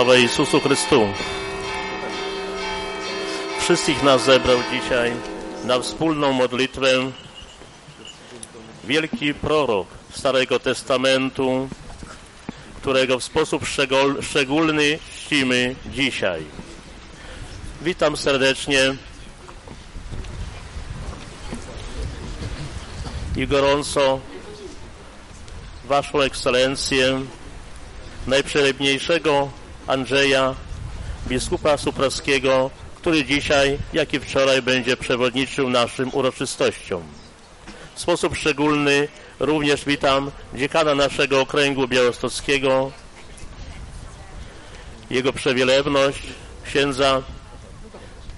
Sława Jezusu Chrystu. Wszystkich nas zebrał dzisiaj na wspólną modlitwę wielki prorok Starego Testamentu, którego w sposób szczególny czcimy dzisiaj. Witam serdecznie i gorąco Waszą Ekscelencję, najprzelebniejszego Andrzeja, biskupa Supraskiego, który dzisiaj, jak i wczoraj, będzie przewodniczył naszym uroczystościom. W sposób szczególny również witam dziekana naszego okręgu białostockiego, jego przewielewność, księdza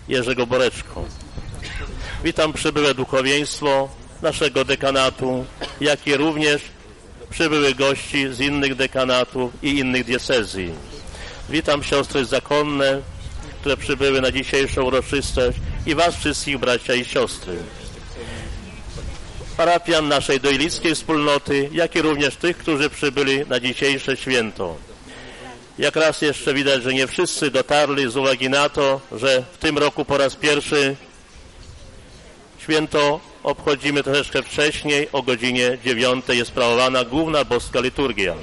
Jerzego Boreczko. Witam przybyłe duchowieństwo naszego dekanatu, jak i również przybyłych gości z innych dekanatów i innych diecezji. Witam siostry zakonne, które przybyły na dzisiejszą uroczystość i Was wszystkich, bracia i siostry. Parapian naszej dojlickiej wspólnoty, jak i również tych, którzy przybyli na dzisiejsze święto. Jak raz jeszcze widać, że nie wszyscy dotarli z uwagi na to, że w tym roku po raz pierwszy święto obchodzimy troszeczkę wcześniej, o godzinie 9 jest sprawowana główna boska liturgia.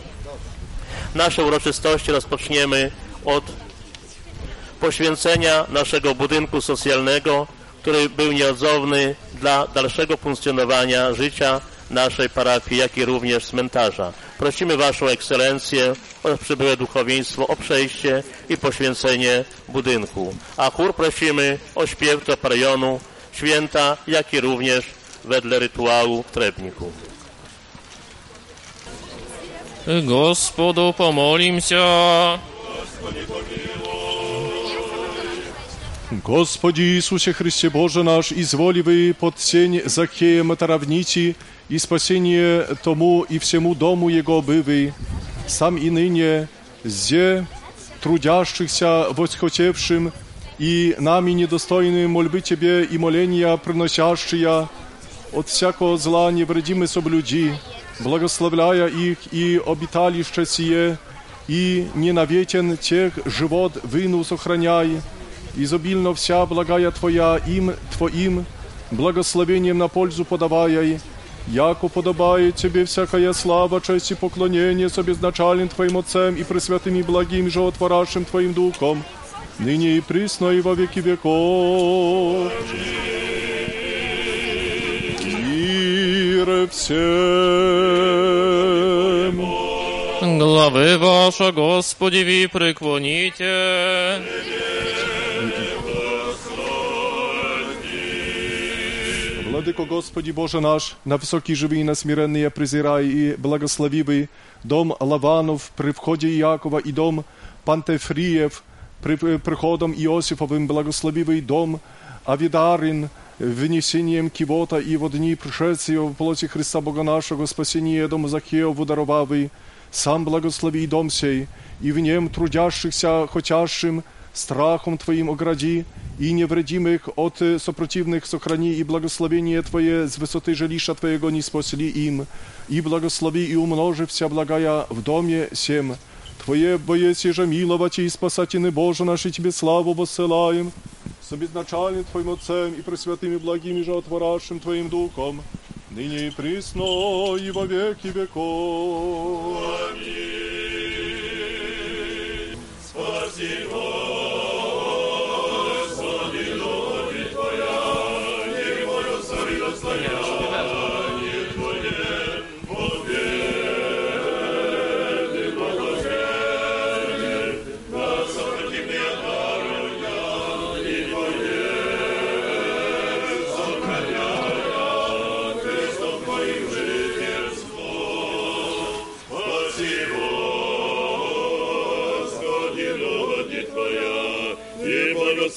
Nasze uroczystości rozpoczniemy od poświęcenia naszego budynku socjalnego, który był nieodzowny dla dalszego funkcjonowania życia naszej parafii, jak i również cmentarza. Prosimy Waszą Ekscelencję oraz przybyłe duchowieństwo o przejście i poświęcenie budynku. A chór prosimy o śpiew do parejonu święta, jak i również wedle rytuału w Trebniku. Господу помолимся. Господи Иисусе Христе Боже наш, изволи вы под сень Захея Матаравнити и спасение тому и всему дому Его бывы, сам и ныне, зе трудящихся восхотевшим и нами недостойным мольбы Тебе и моления приносящие от всякого зла невредимы соблюди, благословляя их и обиталище сие, и ненавечен тех живот выну сохраняй, изобильно вся благая Твоя им, Твоим, благословением на пользу подавая, яко подобает Тебе всякая слава, честь и поклонение с обезначальным Твоим Отцем и пресвятым и благим животворящим Твоим Духом, ныне и присно и во веки веков. Мир всем! Главы ваша, Господи, ви преклоните. Владыко Господи Боже наш, на высокий живый и на смиренные презирай и благословивый дом Лаванов при входе Иакова и дом Пантефриев при приходом Иосифовым благословивый дом Авидарин вынесением кивота и во дни пришествия в плоти Христа Бога нашего спасения дом Захеову даровавый, сам благослови дом сей, и в нем трудящихся, хотящим, страхом Твоим огради, и невредимых от сопротивных сохрани, и благословение Твое с высоты жилища Твоего не спасли им, и благослови и умножи вся благая в доме сем. Твое боец же миловать и спасательный Боже наш, и Тебе славу воссылаем, с обезначальным Твоим Отцем и пресвятым и благим и животворящим Твоим Духом, ныне и присно, и во веки веков. Аминь. Спаси, Господи,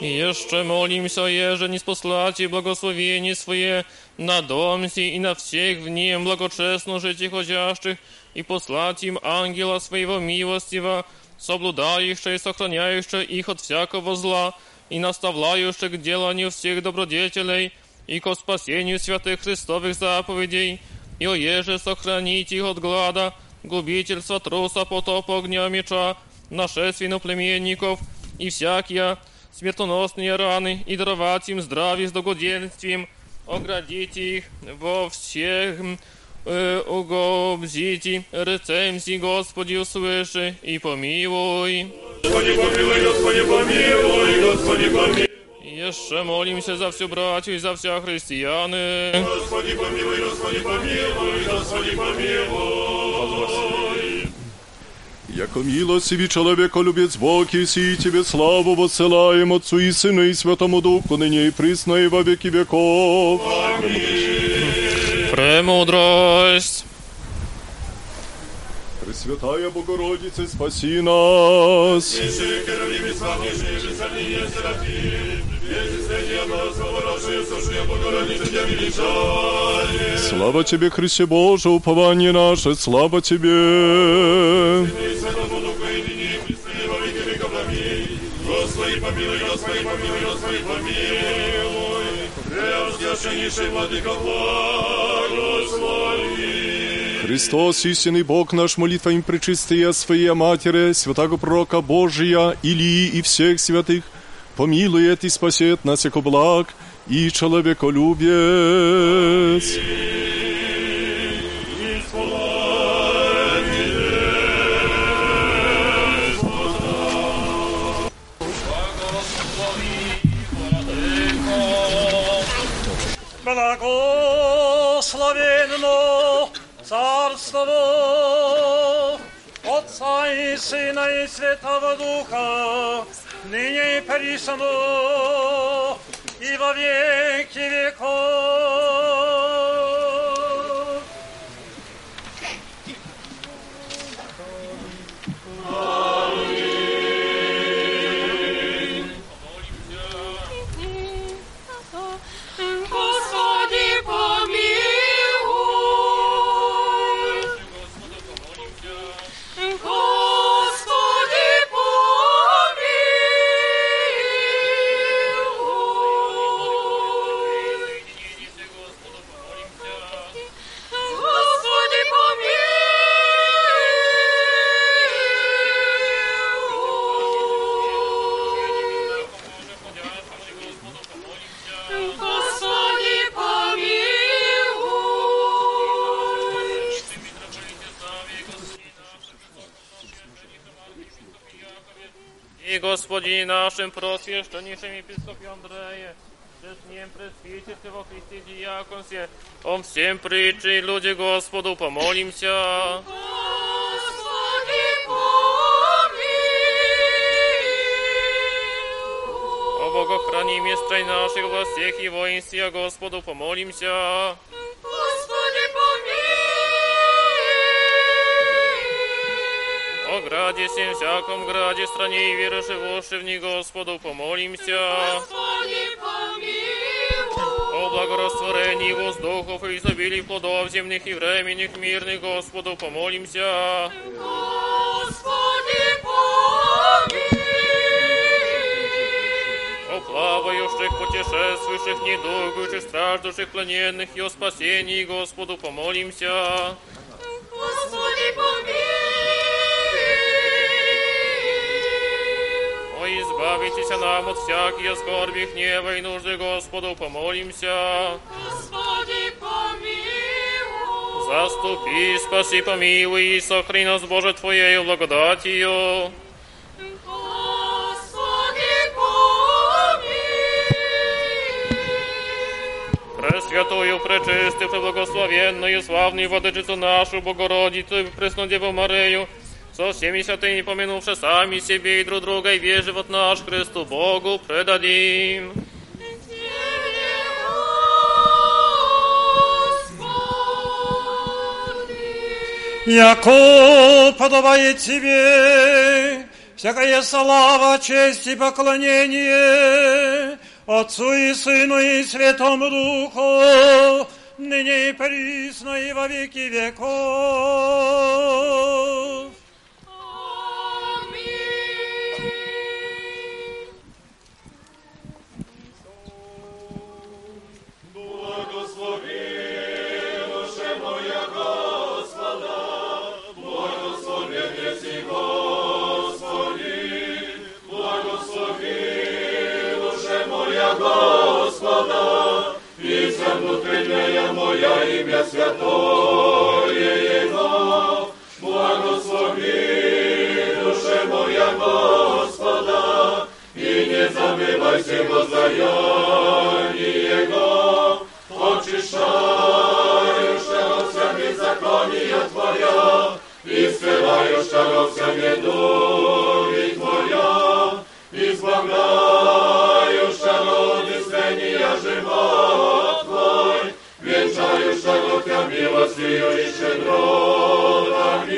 jeszcze molimся, Jeże, nie sposłacie błogosławienie swoje na dom сей и на всех в нем благочестно житих ходящих, и послать им ангела своего милостива, соблюдающего и сохраняющего их от всякого зла, и наставляющего к деланию всех добродетелей, и ко спасению святых Христовых заповедей, и о еже сохранить их от глада, губительства, труса, потопа, огня, меча, нашествий иноплеменников, и всякие смертоносные раны, и даровать им здравие с догоденствием, оградить их во всех э, угобзите, рецензии, Господи, услыши и помилуй. Господи, помилуй, Господи, помилуй, Господи, помилуй. Jeszcze molim się za wsiu braciu i za wsia chrześcijany. Господи, помилуй, Господи, помилуй, Господи, помилуй. Яко милостивый человеколюбец Бог, и Тебе славу воссылаем Отцу и Сыну и Святому Духу, ныне и присно и во веки веков. Премудрость. Пресвятая Богородица, спаси нас. Ниже херувим и славнейшие же Слава Тебе, Христе Боже, упование наше, слава Тебе! Господи, помилуй, Господи, помилуй, Господи, помилуй, Преосвященнейший Владыка благослови! Христос, истинный Бог наш, молитва им пречистия Своя Матери, святого Пророка Божия, Илии и всех святых, помилует и спасет нас, яко благ и человеколюбец. Благословенно Царство Отца и Сына и Святого Духа, ныне и присно, и во веки веков. Господи нашим просвященнейшим епископе Андрея, пред ним пресвитерстве во Христе диаконстве, он всем притчи, люди Господу, помолимся. Господи, помилуй. О Богохрани местрой наших во всех и воинстве, Господу, помолимся. граде всем всяком граде, стране и веры живоши в ней, Господу, помолимся. Господи, помилуй. О благорастворении воздухов и изобилии плодов земных и временных мирных, Господу, помолимся. Господи, помилуй. О плавающих, путешествующих, недугующих, страждущих, плененных и о спасении, Господу, помолимся. избавитеся нам от всякие скорби, гнева и нужды Господу, помолимся. Господи, помилуй. Заступи, спаси, помилуй и сохрани нас, Боже, Твоею благодатью. Пресвятую, пречистую, преблагословенную, славную Владычицу нашу, Богородицу Преснодеву Марию, со всеми святыми помянувши сами себе и друг друга, и весь живот наш Христу Богу предадим. Яко подобает тебе всякая слава, честь и поклонение Отцу и Сыну и Святому Духу, ныне и присно и во веки веков. Твоя ім'я святоє, Его, благослови душе моя Господа, і не забивай сего Его, очищающего вся беззакония Твоя, і скрывающего вся недуги Твоя, избавляющего от искрения живого. Венчающа Тебя милостью и щедротами,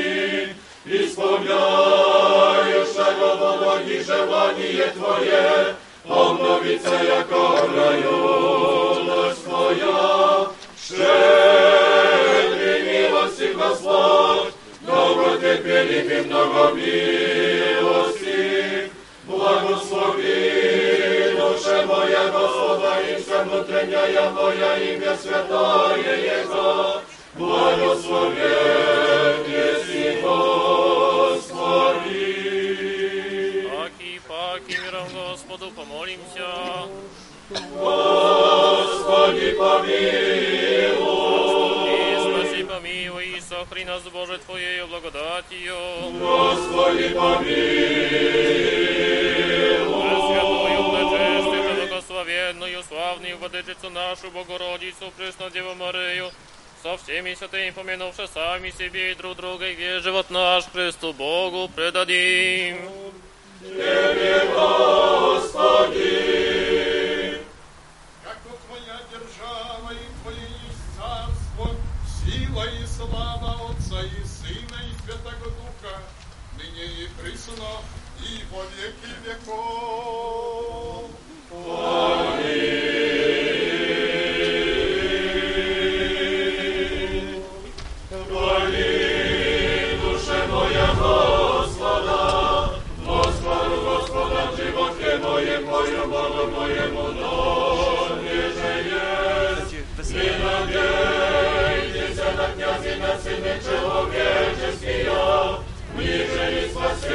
Исполняющего Богоги желание Твое, Обновится, яко радость Твоя, Щедрый милости Господь, Добро Тебе, и много мира, Paki, paki, mиром Господу помолимся. Господи, спаси, помилуй, и сохрани нас, Боже, Твоею благодатью. Господи, Пресвятую, пречистую, благословенную, славную Владычицу нашу, Богородицу, Пресну Деву Марию, со всеми святыми помянувши сами себе и друг друга, и весь живот наш Христу Богу предадим. Яко Твоя держава и Твое есть царство, сила и слава Отца и Сына и Святого Духа, ныне и присно, и во веки веков.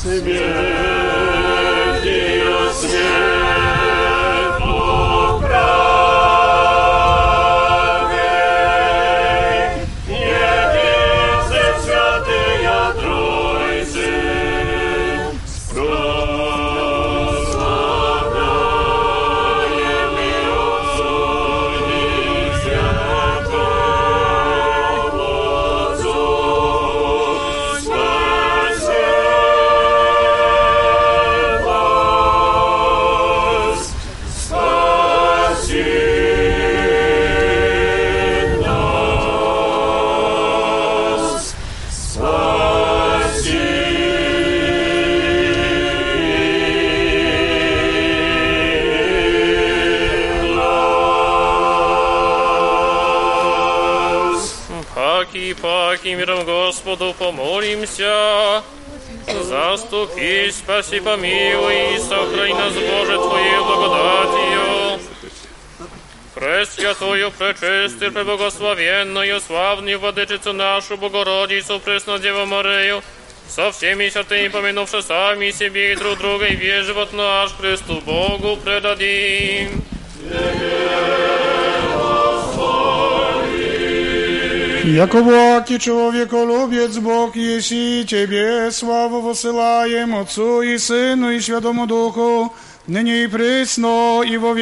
Simeon. Заступи, спаси, помилуй, и сохрани нас, Боже, Твоей благодатью. Пресвятую, пречистую, преблагословенную, славную Владычицу нашу, Богородицу, Пресную Деву Марию, со всеми святыми, помянувши сами себе и друг друга, и весь живот наш Христу Богу предадим. Jako błaki człowiekolubiec Bóg, jeśli Ciebie sławę wysyłajem Otcu i Synu i Świętemu Duchu, nyní i prysno i wo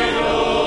Spirit.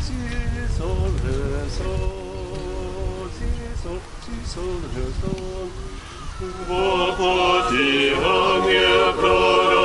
wieki wieków. Воплотивание пророков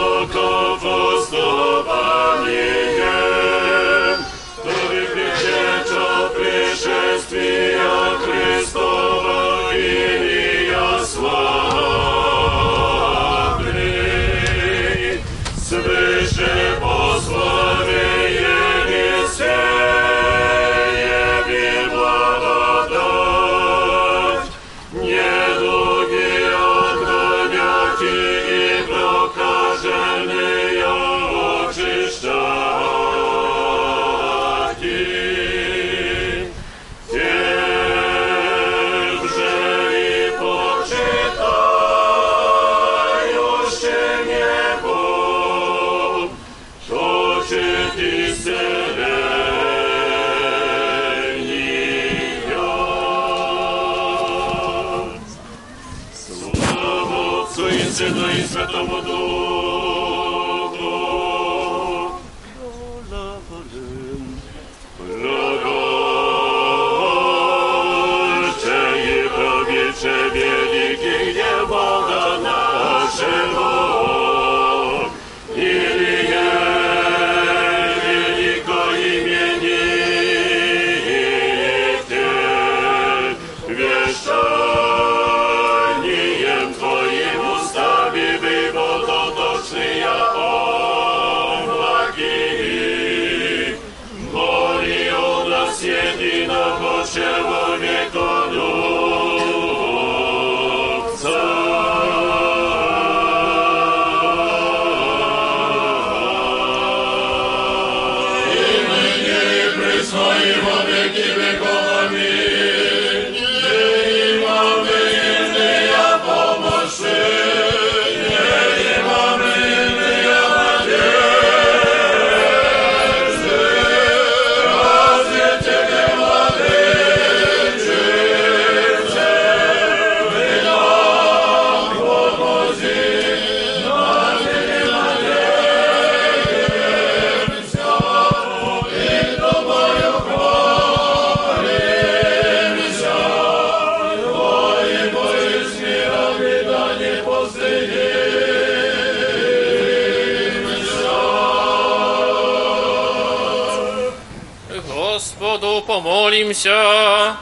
помолимся.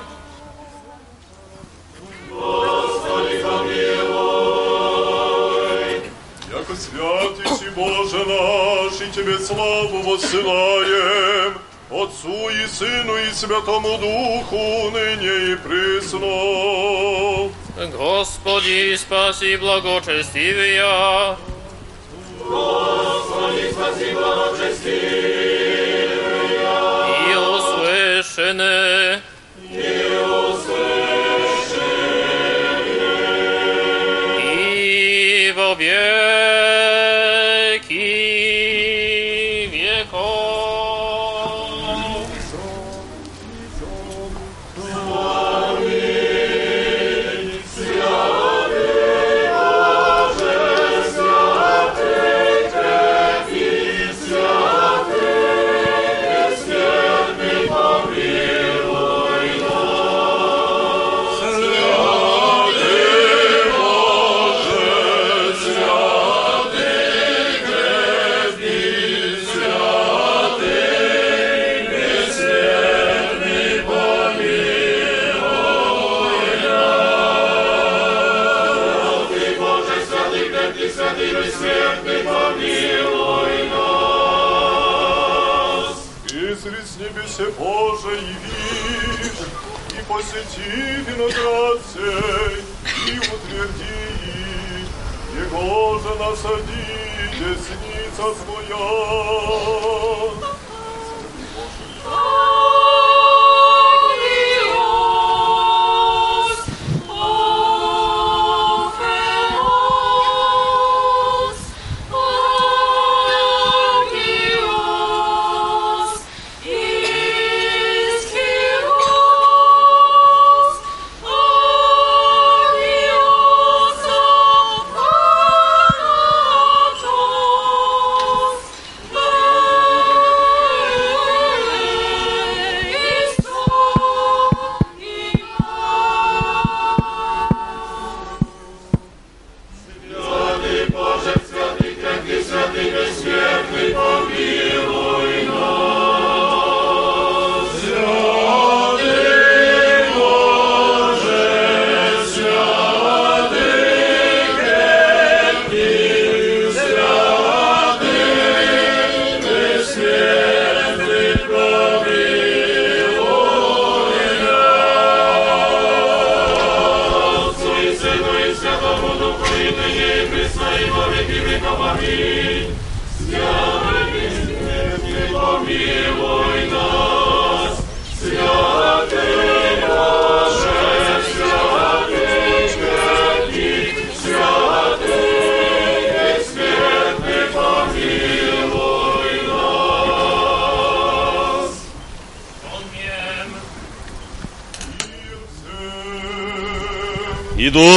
Яко святый си Боже наш, и Тебе славу воссылаем, Отцу и Сыну и Святому Духу, ныне и присно. Господи, спаси благочестивия. Господи, спаси благочестивые. Syny 自己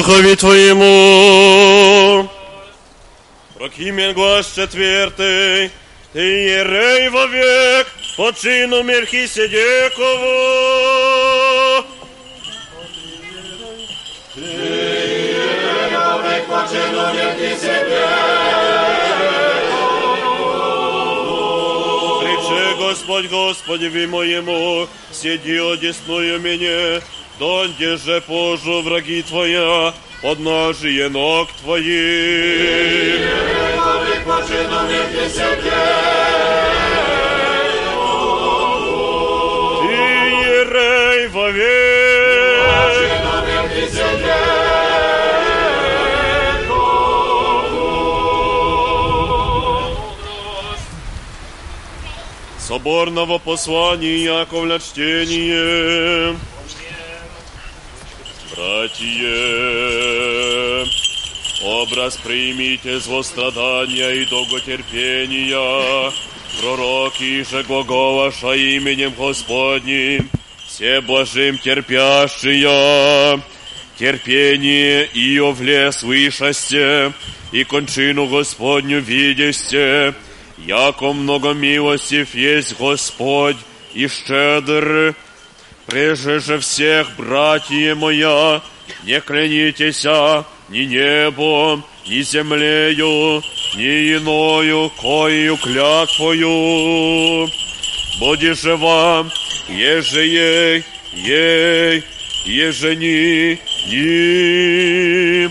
Духови Твоему. Прокимен глас четвертый, Ты ерей вовек, по чину Мельхиседекову. Рече Господь Господи моему, сиди одесную меня, донде же пожу враги Твоя, подножие ног Твоих. Ты ерей вовек. Соборного послания Яковля чтение. Образ примите с страдания и долготерпения, пророки же глаголаша именем Господним, все блажим терпящие, терпение и овле слышасте, и кончину Господню видясте, яко много милостив есть Господь и щедр, Прежде же всех, братья моя, не клянитеся ни небом, ни землею, ни иною, коею клятвою. Буди же вам, еже ей, ей, еже ни, ни.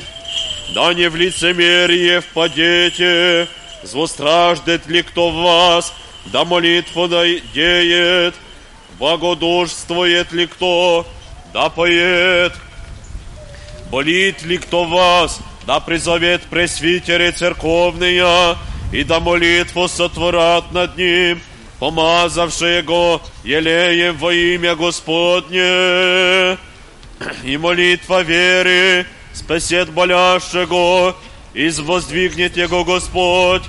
Да не в лицемерие впадете, злостраждет ли кто вас, да молитву деет, Богодушствует ли кто, да поет. Болит ли кто вас, да призовет пресвитеры церковные, и да молитву сотворят над ним, помазавши его елеем во имя Господне. И молитва веры спасет болящего, и воздвигнет его Господь,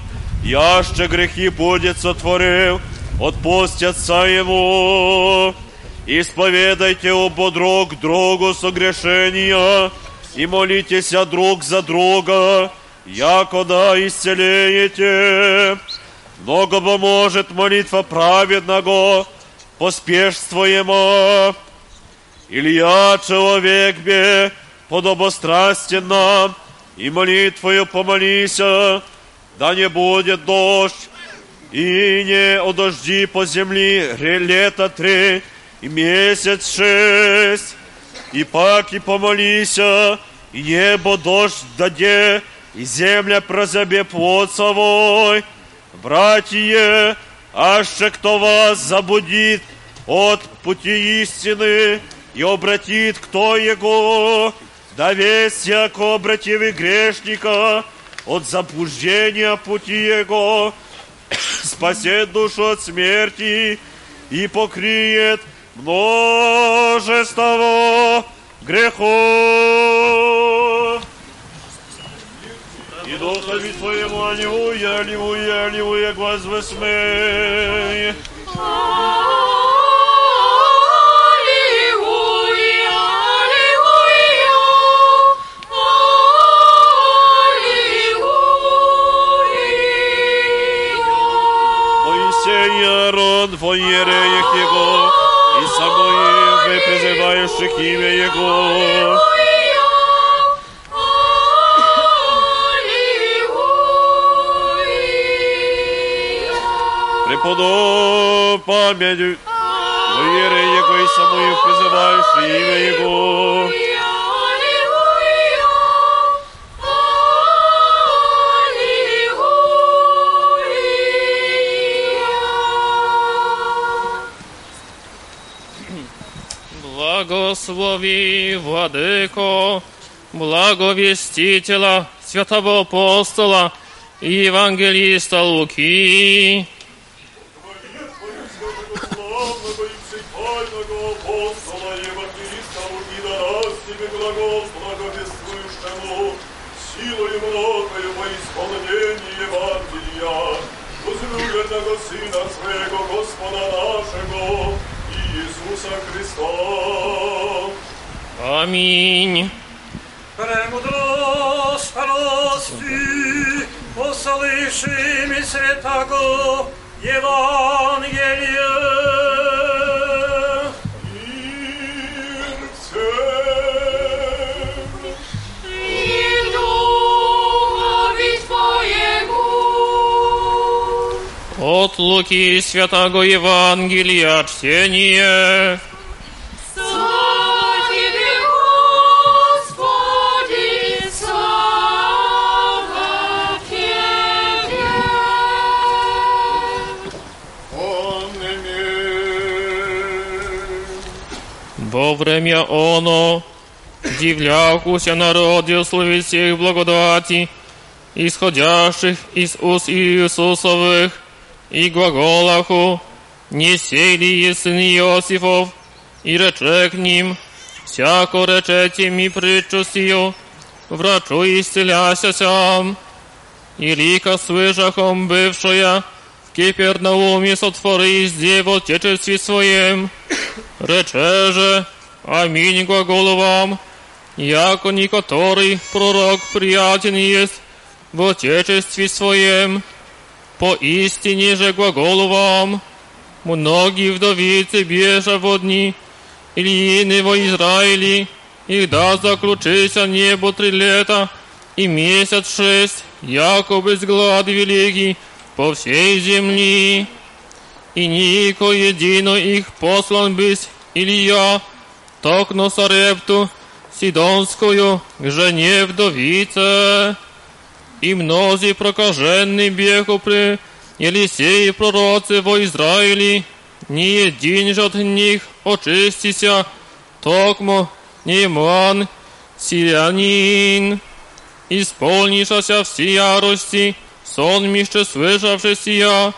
яще грехи будет сотворил, отпустятся ему. Исповедайте оба друг другу согрешения, и молитесь друг за друга, якода исцелеете. Много поможет молитва праведного, поспешствуемо. Илья, человек бе, подобострастен нам, и молитвою помолися, да не будет дождь, и не одожди по земли лето три, и месяц шесть, и пак и помолися, и небо дождь даде, и земля прозабе плод свой. Братья, аще кто вас забудит от пути истины и обратит кто его, да весь яко обративый грешника от заблуждения пути его, спасет душу от смерти и покриет множество грехов. И духови Твоему, аллилуйя, аллилуйя, аллилуйя, глаз восьмей. Аллилуйя, аллилуйя, аллилуйя. Моисей призывающих имя его. Преподоб память во иереях его, и самое призывающих имя его. Благослови, Владыко, благовестителя, святого апостола и евангелиста Луки, Силою Аминь. Премудрость прости, услыши ми святого Евангелия. От Луки святого Евангелия чтение. Во время оно дивлякуся народе условить всех благодати, исходящих из уст Иисусовых, и глаголаху, не сели сын Иосифов, и рече к ним, всяко речете ми притчу сию, врачу исцеляся сам, и лика слышахом бывшая, в Кипернауме сотвори зде в отечестве своем, рече же, аминь глаголу вам, яко некоторый пророк приятен есть в отечестве своем, поистине же глаголу вам, многие вдовицы бежа в дни, Ильины во Израиле, и да заключися небо три лета, и месяц шесть, якобы сглад великий по всей земли. И нико едино их послан быть Илья, токно Сарепту, Сидонскую, к жене вдовице. И мнози прокаженный бегу при Елисеи пророцы во Израиле, ни един же от них очистися, токмо Неман, сирянин. Исполнишася в ярости, сон мище слышавши сия,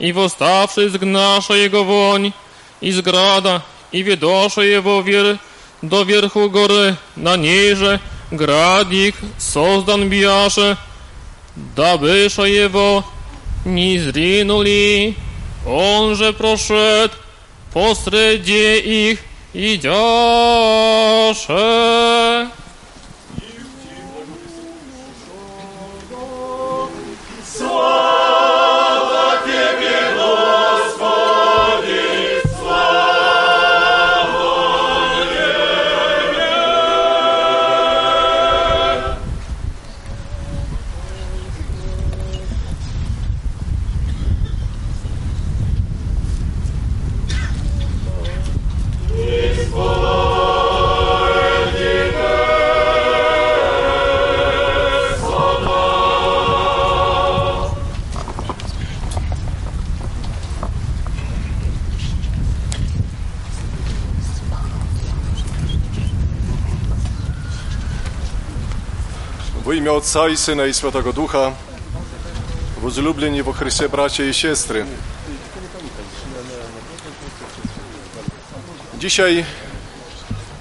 i wostavszy zgnaša jego woń, i zgrada, i wiedosze jego wier, do wierchu gory, na niejże, gradnik, sozdan bijasze, dabysze jego, ni zrinuli, onże proszedł, posredzie ich, idziasze. imię Ojca i Syna i Świętego Ducha, возлюблені во Христе bracia i siostry. Dzisiaj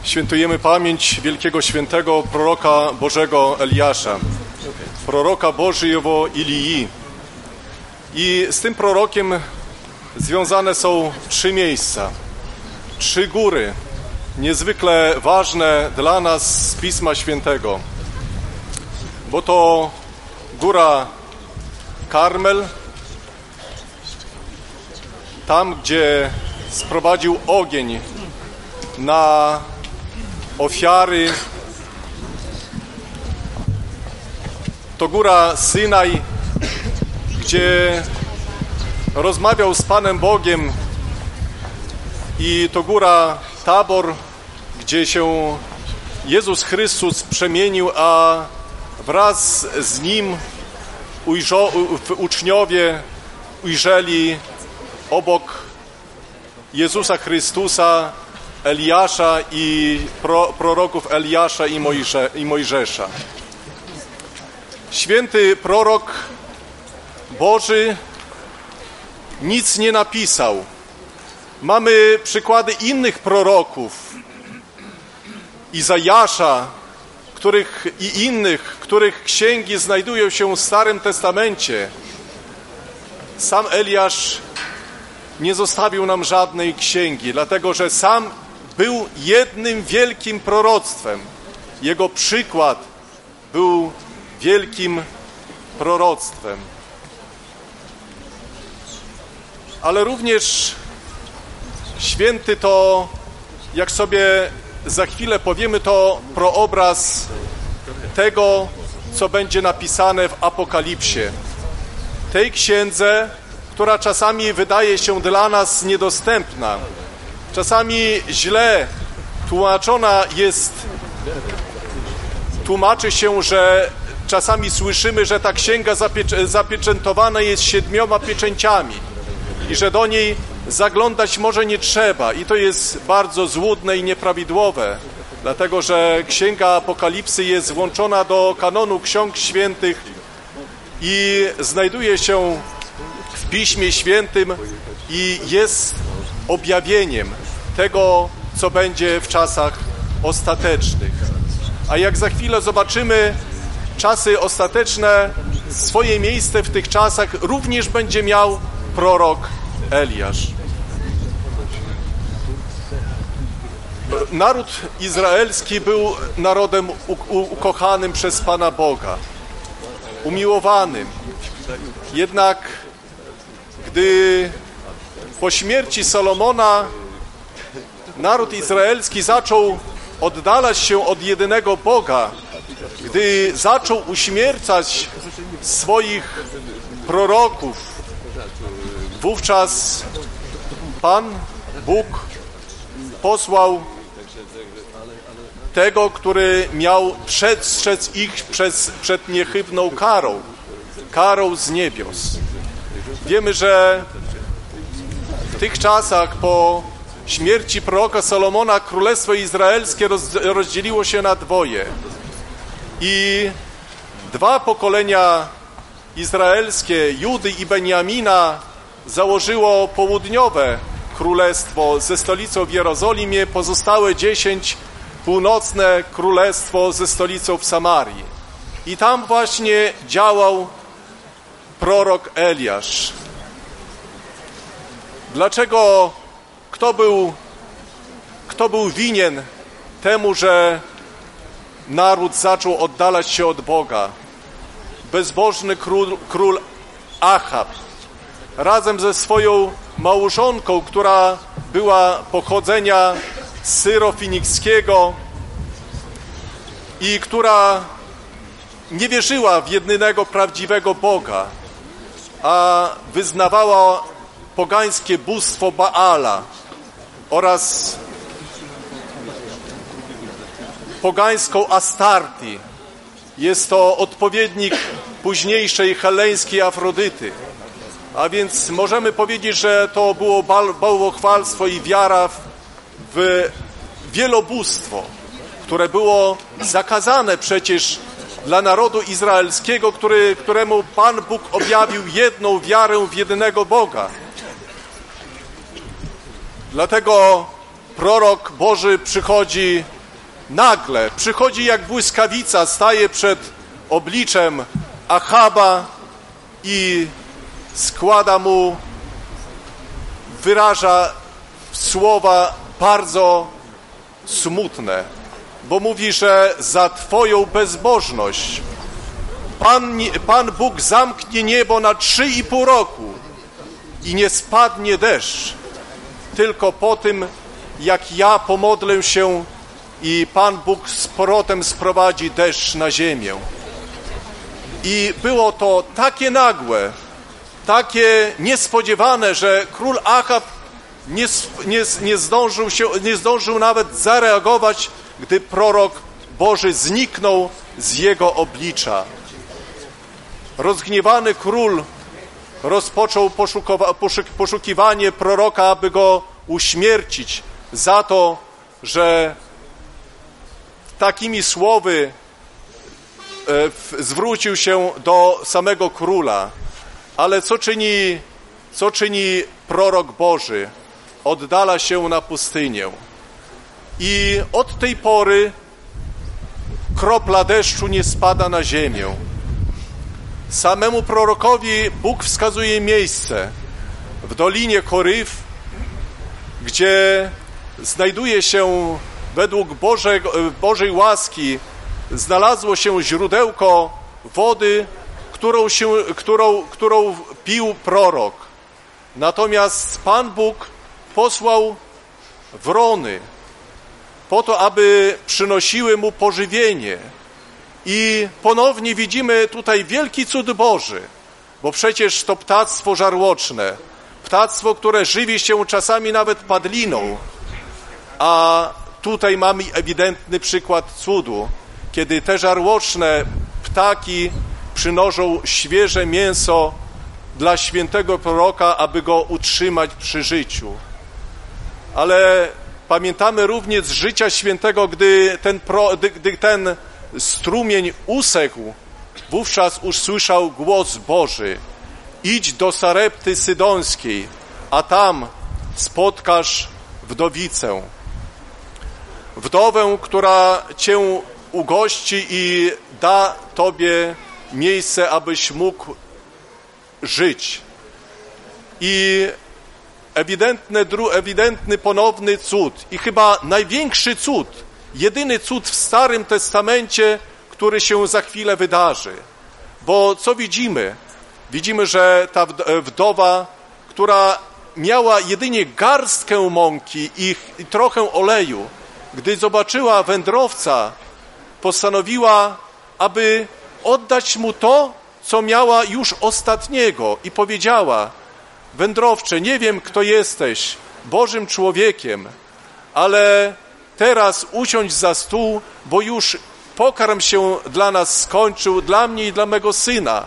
świętujemy pamięć wielkiego świętego proroka Bożego Eliasza, proroka Bożego Ilii. I z tym prorokiem związane są trzy miejsca, trzy góry, niezwykle ważne dla nas z Pisma Świętego bo to góra Karmel, tam gdzie sprowadził ogień na ofiary. To góra Synaj, gdzie rozmawiał z Panem Bogiem i to góra Tabor, gdzie się Jezus Chrystus przemienił, a wraz z nim ujrzo, uczniowie ujrzeli obok Jezusa Chrystusa Eliasza i pro, proroków Eliasza i, Mojże, i Mojżesza. Święty prorok Boży nic nie napisał. Mamy przykłady innych proroków. Izajasza, których i innych, których księgi znajdują się w Starym Testamencie. Sam Eliasz nie zostawił nam żadnej księgi, dlatego że sam był jednym wielkim proroctwem. Jego przykład był wielkim proroctwem. Ale również święty to, jak sobie za chwilę powiemy, to proobraz tego, co będzie napisane w Apokalipsie. Tej księdze, która czasami wydaje się dla nas niedostępna, czasami źle tłumaczona jest, tłumaczy się, że czasami słyszymy, że ta księga zapiecz- zapieczętowana jest siedmioma pieczęciami i że do niej zaglądać może nie trzeba i to jest bardzo złudne i nieprawidłowe, dlatego że Księga Apokalipsy jest włączona do kanonu ksiąg świętych i znajduje się w Piśmie Świętym i jest objawieniem tego, co będzie w czasach ostatecznych. A jak za chwilę zobaczymy, czasy ostateczne, swoje miejsce w tych czasach również będzie miał prorok Eliasz. Naród izraelski był narodem ukochanym przez Pana Boga, umiłowanym. Jednak gdy po śmierci Salomona naród izraelski zaczął oddalać się od jedynego Boga, gdy zaczął uśmiercać swoich proroków, wówczas Pan Bóg posłał tego, który miał przestrzec ich przez, przed niechybną karą, karą z niebios. Wiemy, że w tych czasach po śmierci proroka Salomona Królestwo Izraelskie roz, rozdzieliło się na dwoje i dwa pokolenia izraelskie, Judy i Beniamina, założyło południowe królestwo ze stolicą w Jerozolimie, pozostałe dziesięć północne królestwo ze stolicą w Samarii. I tam właśnie działał prorok Eliasz. Dlaczego, kto był, kto był winien temu, że naród zaczął oddalać się od Boga? Bezbożny król, król Achab razem ze swoją małżonką, która była pochodzenia syrofinikskiego i która nie wierzyła w jedynego prawdziwego Boga, a wyznawała pogańskie bóstwo Baala oraz pogańską Astarti. Jest to odpowiednik późniejszej heleńskiej Afrodyty. A więc możemy powiedzieć, że to było bałwochwalstwo i wiara w, w wielobóstwo, które było zakazane przecież dla narodu izraelskiego, który, któremu Pan Bóg objawił jedną wiarę w jedynego Boga. Dlatego prorok Boży przychodzi nagle, przychodzi jak błyskawica, staje przed obliczem Achaba i składa mu, wyraża słowa bardzo smutne, bo mówi, że za Twoją bezbożność Pan, Pan Bóg zamknie niebo na trzy i pół roku i nie spadnie deszcz, tylko po tym, jak ja pomodlę się i Pan Bóg z powrotem sprowadzi deszcz na ziemię. I było to takie nagłe, takie niespodziewane, że król Achab nie, nie, nie, zdążył się, nie zdążył nawet zareagować, gdy prorok Boży zniknął z jego oblicza. Rozgniewany król rozpoczął poszukiwanie proroka, aby go uśmiercić za to, że takimi słowy e, zwrócił się do samego króla. Ale co czyni, co czyni prorok Boży? Oddala się na pustynię. I od tej pory kropla deszczu nie spada na ziemię. Samemu prorokowi Bóg wskazuje miejsce w Dolinie Koryf, gdzie znajduje się według Bożej, Bożej łaski, znalazło się źródełko wody, którą, się, którą, którą pił prorok. Natomiast Pan Bóg posłał wrony po to, aby przynosiły mu pożywienie. I ponownie widzimy tutaj wielki cud Boży, bo przecież to ptactwo żarłoczne, ptactwo, które żywi się czasami nawet padliną, a tutaj mamy ewidentny przykład cudu, kiedy te żarłoczne ptaki przynoszą świeże mięso dla świętego proroka, aby go utrzymać przy życiu. Ale pamiętamy również życia świętego, gdy ten, pro, gdy, gdy ten strumień usechł, wówczas usłyszał głos Boży. Idź do Sarepty Sydońskiej, a tam spotkasz wdowicę. Wdowę, która cię ugości i da tobie miejsce, abyś mógł żyć. I ewidentny, ewidentny ponowny cud i chyba największy cud, jedyny cud w Starym Testamencie, który się za chwilę wydarzy. Bo co widzimy? Widzimy, że ta wdowa, która miała jedynie garstkę mąki i, i trochę oleju, gdy zobaczyła wędrowca, postanowiła, aby oddać mu to, co miała już ostatniego i powiedziała, wędrowcze, nie wiem, kto jesteś, Bożym człowiekiem, ale teraz usiądź za stół, bo już pokarm się dla nas skończył, dla mnie i dla mego syna.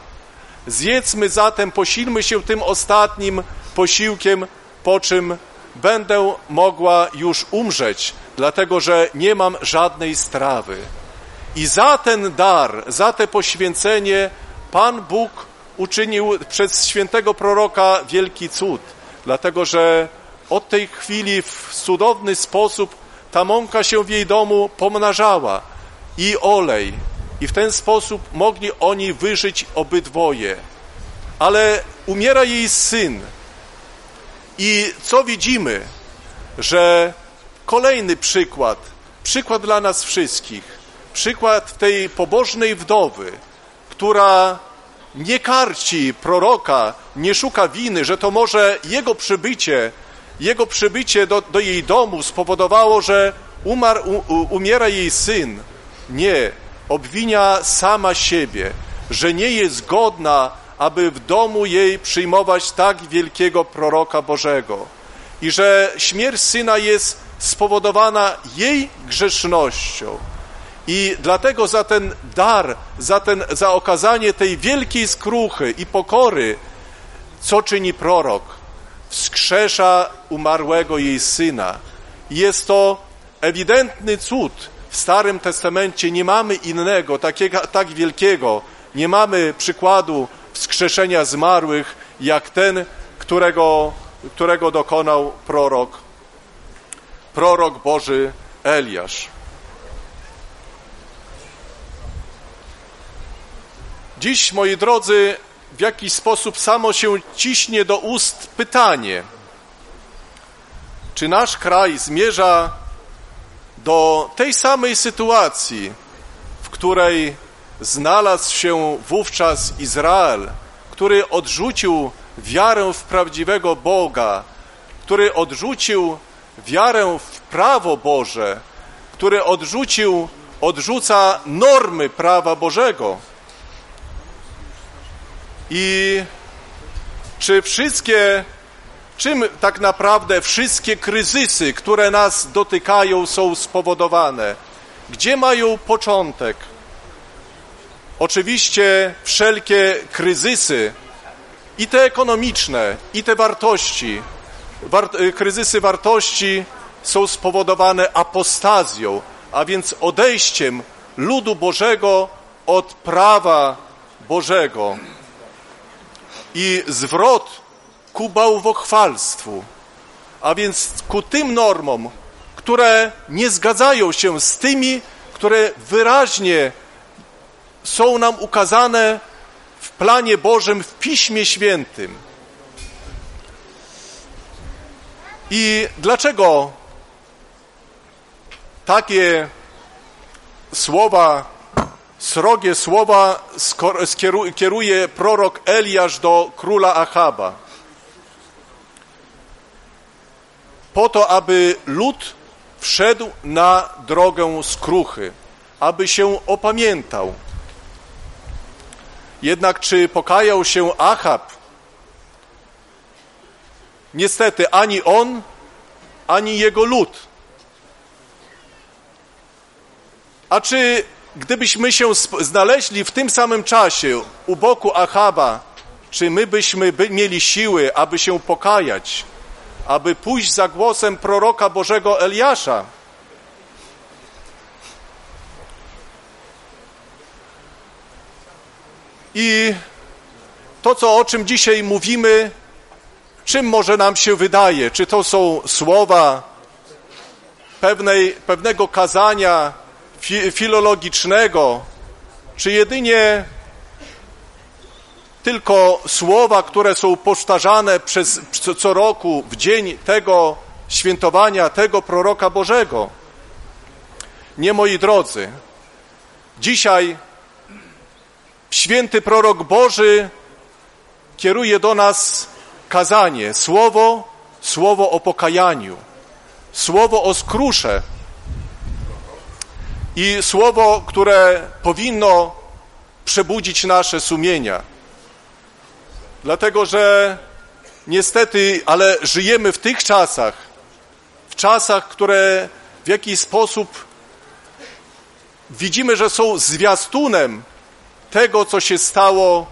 Zjedzmy zatem, posilmy się tym ostatnim posiłkiem, po czym będę mogła już umrzeć, dlatego że nie mam żadnej strawy. I za ten dar, za te poświęcenie Pan Bóg uczynił przez świętego proroka wielki cud, dlatego że od tej chwili w cudowny sposób ta mąka się w jej domu pomnażała i olej, i w ten sposób mogli oni wyżyć obydwoje. Ale umiera jej syn. I co widzimy? Że kolejny przykład, przykład dla nas wszystkich, przykład tej pobożnej wdowy, która nie karci proroka, nie szuka winy, że to może jego przybycie, jego przybycie do, do jej domu spowodowało, że umarł, u, umiera jej syn. Nie, obwinia sama siebie, że nie jest godna, aby w domu jej przyjmować tak wielkiego proroka Bożego i że śmierć syna jest spowodowana jej grzesznością. I dlatego za ten dar, za, ten, za okazanie tej wielkiej skruchy i pokory, co czyni prorok? Wskrzesza umarłego jej syna. Jest to ewidentny cud. W Starym Testamencie nie mamy innego, takiego, tak wielkiego, nie mamy przykładu wskrzeszenia zmarłych, jak ten, którego, którego dokonał prorok, prorok Boży Eliasz. Dziś, moi drodzy, w jakiś sposób samo się ciśnie do ust pytanie, czy nasz kraj zmierza do tej samej sytuacji, w której znalazł się wówczas Izrael, który odrzucił wiarę w prawdziwego Boga, który odrzucił wiarę w prawo Boże, który odrzucił, odrzuca normy prawa Bożego. I czy wszystkie, czym tak naprawdę wszystkie kryzysy, które nas dotykają, są spowodowane? Gdzie mają początek? Oczywiście wszelkie kryzysy, i te ekonomiczne, i te wartości, war, kryzysy wartości są spowodowane apostazją, a więc odejściem ludu Bożego od prawa Bożego i zwrot ku bałwochwalstwu, a więc ku tym normom, które nie zgadzają się z tymi, które wyraźnie są nam ukazane w planie Bożym, w Piśmie Świętym. I dlaczego takie słowa, srogie słowa kieruje prorok Eliasz do króla Achaba? Po to, aby lud wszedł na drogę skruchy, aby się opamiętał. Jednak czy pokajał się Achab? Niestety ani on, ani jego lud. A czy gdybyśmy się znaleźli w tym samym czasie u boku Achaba, czy my byśmy by mieli siły, aby się pokajać, aby pójść za głosem proroka Bożego Eliasza? I to, co, o czym dzisiaj mówimy, czym może nam się wydaje? Czy to są słowa pewnej, pewnego kazania fi, filologicznego, czy jedynie tylko słowa, które są powtarzane przez, co roku w dzień tego świętowania, tego proroka Bożego? Nie, moi drodzy. Dzisiaj święty prorok Boży kieruje do nas kazanie, słowo, słowo o pokajaniu, słowo o skrusze i słowo, które powinno przebudzić nasze sumienia. Dlatego, że niestety, ale żyjemy w tych czasach, w czasach, które w jakiś sposób widzimy, że są zwiastunem tego, co się stało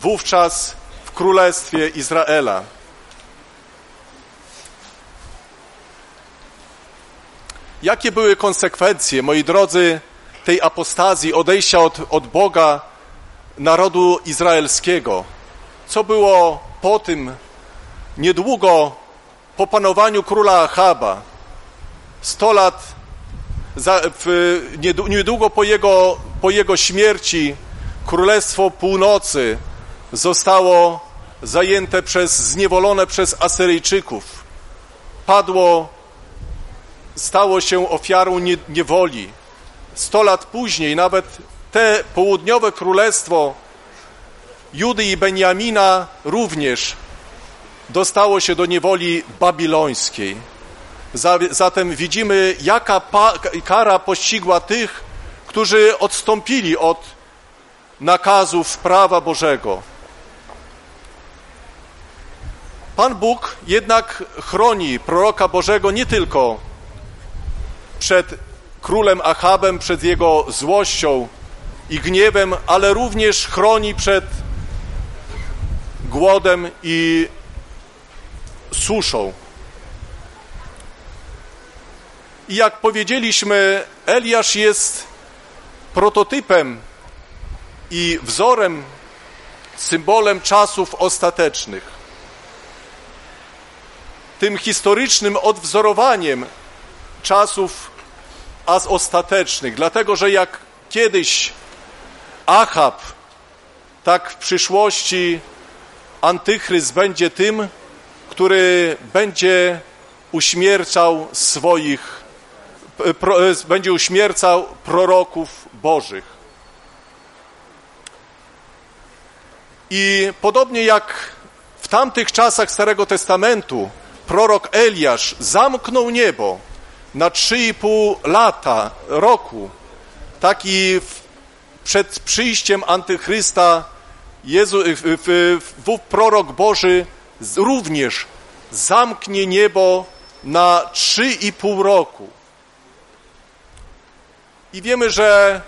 wówczas w Królestwie Izraela. Jakie były konsekwencje, moi drodzy, tej apostazji, odejścia od, od Boga narodu izraelskiego. Co było po tym, niedługo po panowaniu króla Achaba, 100 lat, za, w, niedługo po jego, po jego śmierci, Królestwo Północy zostało zajęte przez, zniewolone przez Asyryjczyków. Padło, stało się ofiarą nie, niewoli. Sto lat później nawet te południowe królestwo Judy i Benjamina również dostało się do niewoli babilońskiej. Zatem widzimy, jaka kara pościgła tych, którzy odstąpili od nakazów prawa Bożego. Pan Bóg jednak chroni proroka Bożego nie tylko przed królem Achabem, przed jego złością i gniewem, ale również chroni przed głodem i suszą. I jak powiedzieliśmy, Eliasz jest prototypem i wzorem, symbolem czasów ostatecznych. Tym historycznym odwzorowaniem czasów az ostatecznych, dlatego że jak kiedyś Achab, tak w przyszłości Antychryst będzie tym, który będzie uśmiercał swoich, pro, będzie uśmiercał proroków Bożych. I podobnie jak w tamtych czasach Starego Testamentu prorok Eliasz zamknął niebo na trzy i pół lata, roku, tak i w, przed przyjściem Antychrysta Jezu, w, w, w, prorok Boży również zamknie niebo na trzy i pół roku. I wiemy, że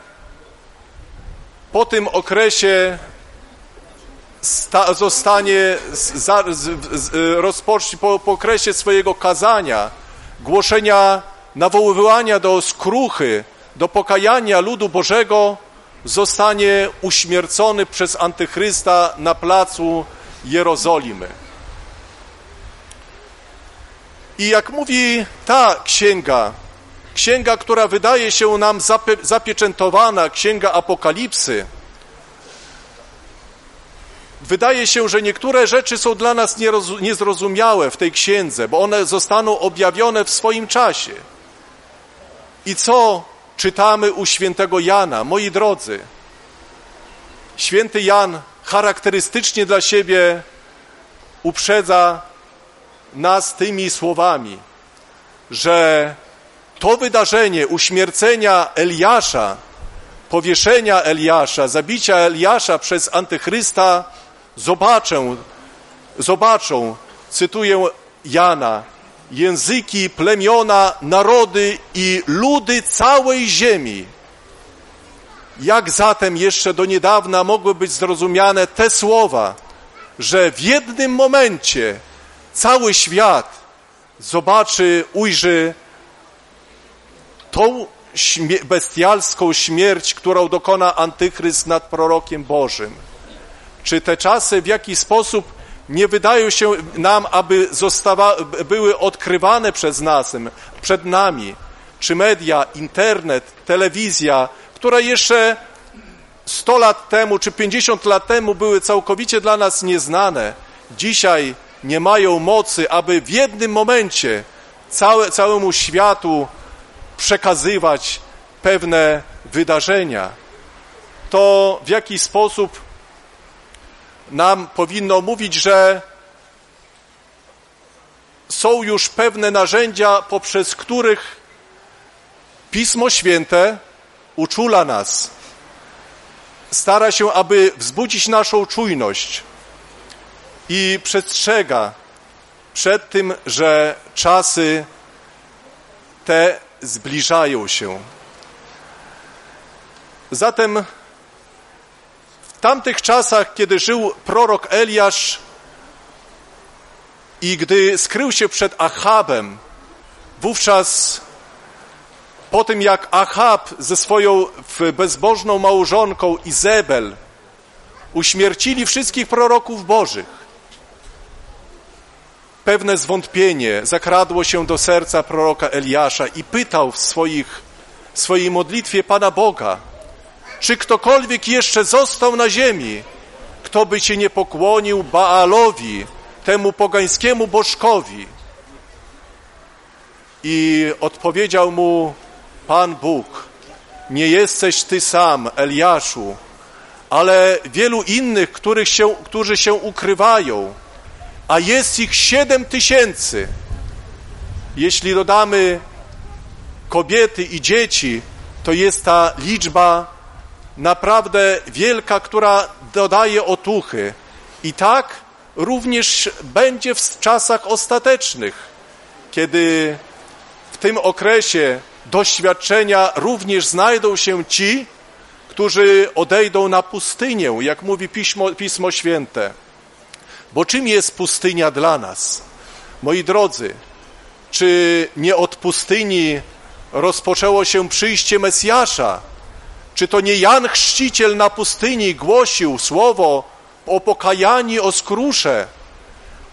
po tym okresie sta, zostanie za, z, z, rozpocznie po, po okresie swojego kazania, głoszenia, nawoływania do skruchy, do pokajania ludu Bożego, zostanie uśmiercony przez Antychrysta na placu Jerozolimy. I jak mówi ta księga, księga, która wydaje się nam zapieczętowana, księga Apokalipsy, wydaje się, że niektóre rzeczy są dla nas niezrozumiałe w tej księdze, bo one zostaną objawione w swoim czasie. I co czytamy u świętego Jana? Moi drodzy, święty Jan charakterystycznie dla siebie uprzedza nas tymi słowami, że to wydarzenie uśmiercenia Eliasza, powieszenia Eliasza, zabicia Eliasza przez Antychrysta zobaczę, zobaczą, cytuję Jana, języki, plemiona, narody i ludy całej ziemi. Jak zatem jeszcze do niedawna mogły być zrozumiane te słowa, że w jednym momencie cały świat zobaczy, ujrzy tą bestialską śmierć, którą dokona Antychryst nad prorokiem Bożym. Czy te czasy w jakiś sposób nie wydają się nam, aby zostawa, były odkrywane przez nas, przed nami? Czy media, internet, telewizja, które jeszcze 100 lat temu czy 50 lat temu były całkowicie dla nas nieznane, dzisiaj nie mają mocy, aby w jednym momencie całe, całemu światu przekazywać pewne wydarzenia. To w jaki sposób nam powinno mówić, że są już pewne narzędzia, poprzez których Pismo Święte uczula nas, stara się, aby wzbudzić naszą czujność i przestrzega przed tym, że czasy te zbliżają się. Zatem tamtych czasach, kiedy żył prorok Eliasz i gdy skrył się przed Achabem, wówczas po tym jak Achab ze swoją bezbożną małżonką Izebel uśmiercili wszystkich proroków bożych. Pewne zwątpienie zakradło się do serca proroka Eliasza i pytał w swoich, swojej modlitwie Pana Boga, czy ktokolwiek jeszcze został na ziemi, kto by się nie pokłonił Baalowi, temu pogańskiemu bożkowi. I odpowiedział mu Pan Bóg, nie jesteś ty sam, Eliaszu, ale wielu innych, których się, którzy się ukrywają, a jest ich siedem tysięcy. Jeśli dodamy kobiety i dzieci, to jest ta liczba naprawdę wielka, która dodaje otuchy. I tak również będzie w czasach ostatecznych, kiedy w tym okresie doświadczenia również znajdą się ci, którzy odejdą na pustynię, jak mówi Pismo, Pismo Święte. Bo czym jest pustynia dla nas? Moi drodzy, czy nie od pustyni rozpoczęło się przyjście Mesjasza? Czy to nie Jan Chrzciciel na pustyni głosił słowo o pokajani, o skrusze?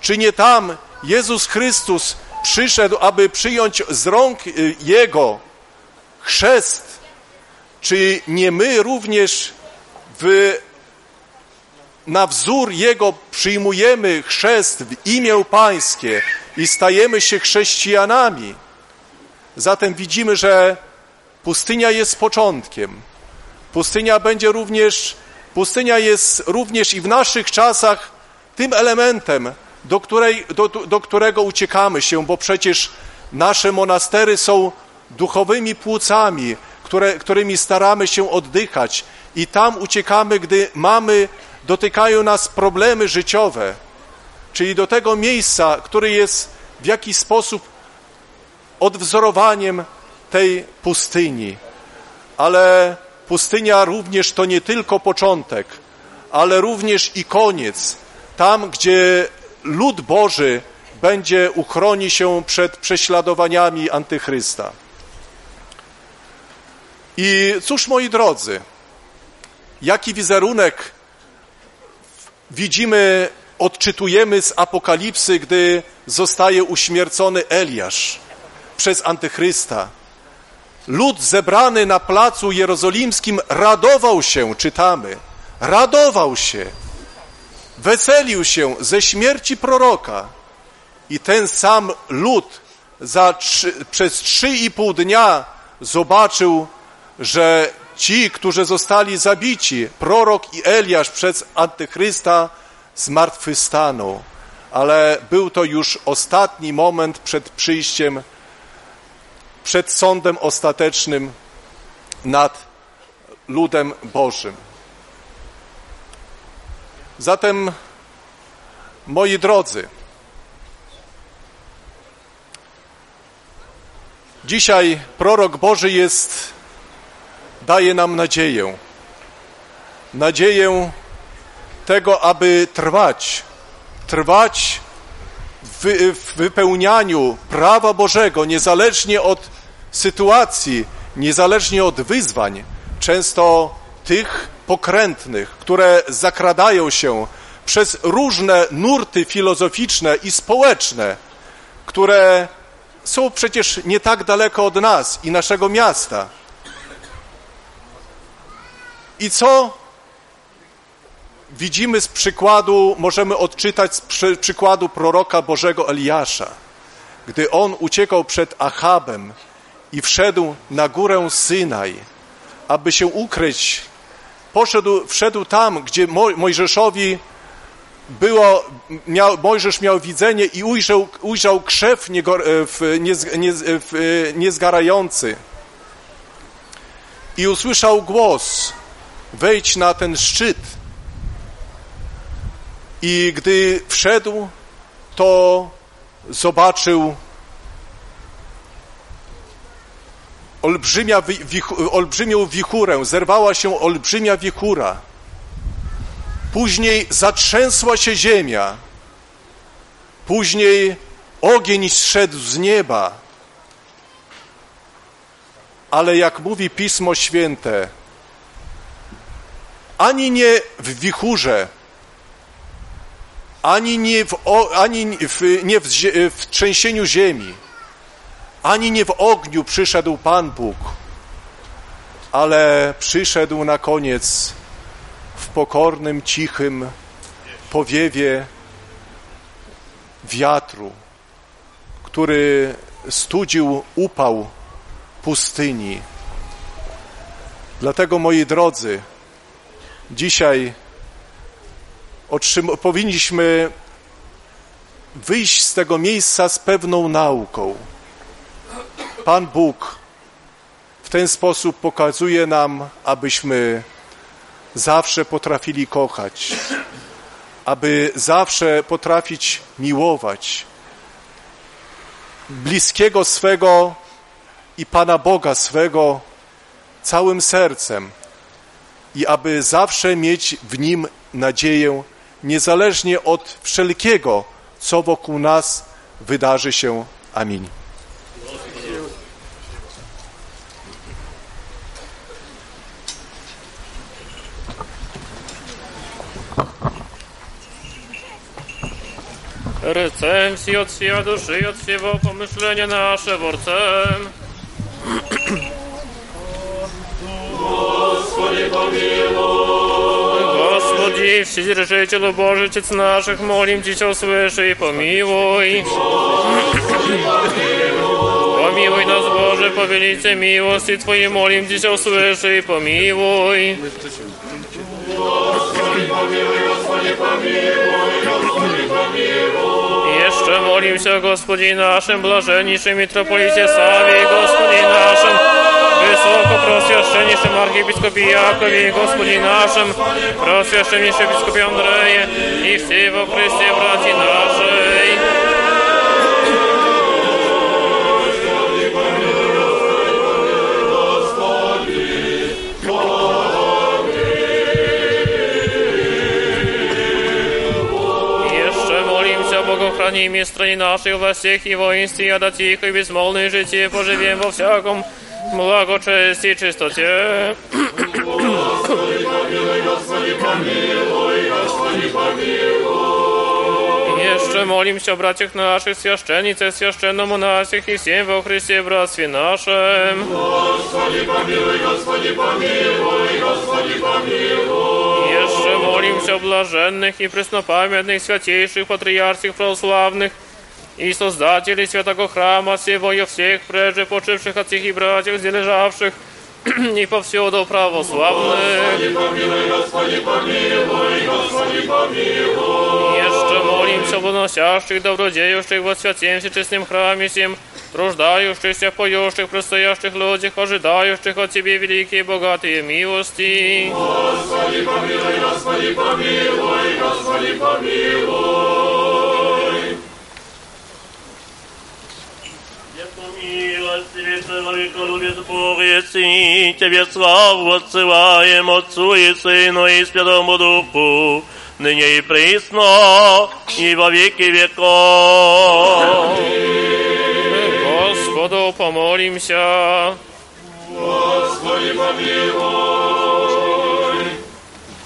Czy nie tam Jezus Chrystus przyszedł, aby przyjąć z rąk y, Jego chrzest? Czy nie my również w, na wzór Jego przyjmujemy chrzest w imię Pańskie i stajemy się chrześcijanami? Zatem widzimy, że pustynia jest początkiem. Pustynia będzie również, pustynia jest również i w naszych czasach tym elementem, do, której, do, do którego uciekamy się, bo przecież nasze monastery są duchowymi płucami, które, którymi staramy się oddychać i tam uciekamy, gdy mamy, dotykają nas problemy życiowe, czyli do tego miejsca, które jest w jakiś sposób odwzorowaniem tej pustyni. Ale pustynia również to nie tylko początek, ale również i koniec. Tam, gdzie lud Boży będzie uchroni się przed prześladowaniami antychrysta. I cóż, moi drodzy, jaki wizerunek widzimy, odczytujemy z Apokalipsy, gdy zostaje uśmiercony Eliasz przez antychrysta. Lud zebrany na placu jerozolimskim radował się, czytamy, radował się, weselił się ze śmierci proroka. I ten sam lud za trzy, przez trzy i pół dnia zobaczył, że ci, którzy zostali zabici, prorok i Eliasz przez antychrysta, zmartwychwstaną. Ale był to już ostatni moment przed przyjściem, przed sądem ostatecznym nad ludem Bożym. Zatem, moi drodzy, dzisiaj prorok Boży jest, daje nam nadzieję. Nadzieję tego, aby trwać, trwać w, w wypełnianiu prawa Bożego, niezależnie od sytuacji, niezależnie od wyzwań, często tych pokrętnych, które zakradają się przez różne nurty filozoficzne i społeczne, które są przecież nie tak daleko od nas i naszego miasta. I co widzimy z przykładu, możemy odczytać z przy, przykładu proroka Bożego Eliasza, gdy on uciekał przed Achabem i wszedł na górę Synaj, aby się ukryć. Poszedł, wszedł tam, gdzie Mojżeszowi było, miał, Mojżesz miał widzenie i ujrzał, ujrzał krzew niego, w, nie, w, niezgarający. I usłyszał głos, wejdź na ten szczyt. I gdy wszedł, to zobaczył olbrzymia, wichu, olbrzymią wichurę, zerwała się olbrzymia wichura. Później zatrzęsła się ziemia. Później ogień zszedł z nieba. Ale jak mówi Pismo Święte, ani nie w wichurze, ani nie w, ani w, nie w, w trzęsieniu ziemi, ani nie w ogniu przyszedł Pan Bóg, ale przyszedł na koniec w pokornym, cichym powiewie wiatru, który studził upał pustyni. Dlatego, moi drodzy, dzisiaj powinniśmy wyjść z tego miejsca z pewną nauką. Pan Bóg w ten sposób pokazuje nam, abyśmy zawsze potrafili kochać, aby zawsze potrafić miłować bliskiego swego i Pana Boga swego całym sercem i aby zawsze mieć w Nim nadzieję, niezależnie od wszelkiego, co wokół nas wydarzy się. Amin. Recensji od siła duszy i od siebie pomyślenia nasze worcem. Господи, Вседержителю Божий, Отец наших, молим Тебя, услыши и помилуй. Помилуй нас, Боже, повелите милости Твоей, молим Тебя, услыши и помилуй. pomiłuj, pomiłuj, Gospodzie, pomiłuj, Gospodzie, pomiłuj. Jeszcze molim się o Gospodzie naszym, blażenniczym mitropolicie Sawie, Gospodzie naszym, wysoko prosjaszczenniczym archibiskopie Jakowie, Gospodzie naszym, prosjaszczenniczym biskupie Andrzeje i wsiwo Chrystie, braci naszych. się o błogochronienie stronie naszej we всех и воинстве, а да тихо и безмолвное житие поживем во всяком благочестии и чистоте. Jeszcze molim się o braciach naszych, священницах, священномонасях и всем во Христе братстве нашем. Jeszcze molim się o блаженных и преснопамятных святейших патриарсих православных и создателей святого храма всего и всех прежде почивших отцах и братьев, зележавших и повсюду православных. Jeszcze molim się o wynosiящих, добродеющих во святем всечестным храме всем, труждающихся, поющих, предстоящих людях, ожидающих от Тебе великие богатые милости. Милостивый человеколюбец Бог, если Тебе славу отсылаем Отцу и Сыну и Святому Духу, ныне и присно, и во веки веков. Господу помолимся. Господи, помилуй.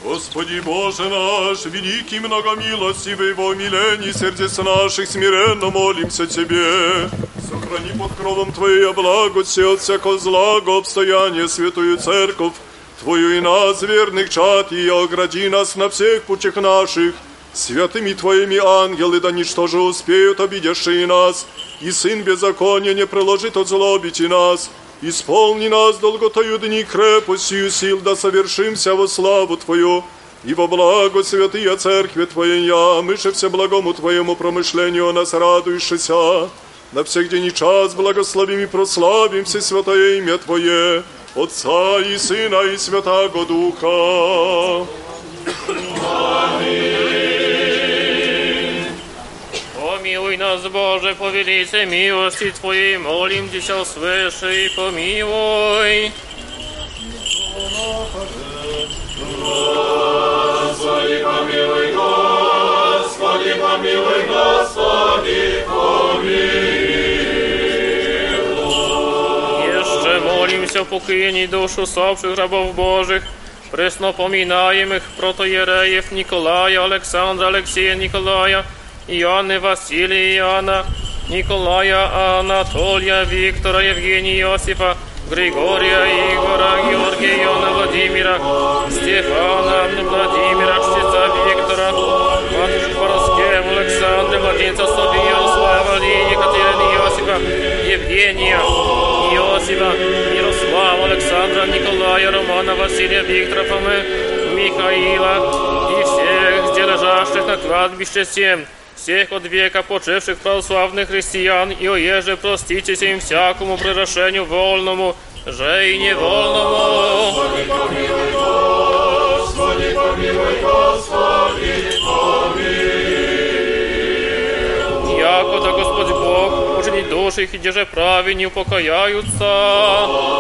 Господи Боже наш, великий многомилостивый во умилении сердец наших, смиренно молимся Тебе. Сохрани под кровом Твоей благости от всякого злого обстояния святую церковь, Твою и нас, верных чад, и огради нас на всех путях наших. Святыми Твоими ангелы, да ничто же успеют обидевшие нас, и Сын беззакония не приложит от злобити нас. Исполни нас долготою дни крепостью сил, да совершимся во славу Твою, и во благо святые Церкви Твоей, я, мыше благому Твоему промышлению нас радующийся, на всех день и час благословим и прославим все святое имя Твое, Отца и Сына и Святаго Духа. Помилуй нас, Боже, по велице милости Твоей, молим Тебя, услыши и помилуй. Господи, помилуй, Господи, помилуй, Господи, Jeszcze molim się o pokojenie dusz usłabszych rabów Bożych, Пресно поминаем их протоиереев Николая, Александра, Алексея, Николая, Иоанны, Василия, Иоанна, Николая, Анатолия, Виктора, Евгения, Иосифа, Григория, Игора, Георгия, Иоанна, Владимира, Стефана, Владимира, Чтеца, Виктора, Матушки Пороскев, Александра, Владимира, София, Ярослава, Лии, Екатерины, Иосифа, Евгения, Иосифа, Ярослава, Александра, Николая, Романа, Василия, Виктора, Фомы, Михаила и всех, где лежащих на кладбище всем, всех от века почивших православных христиан, и оеже проститесь им всякому превращению вольному, же и невольному. Яко да Господь Бог учинить души их, и же праве не упокояются.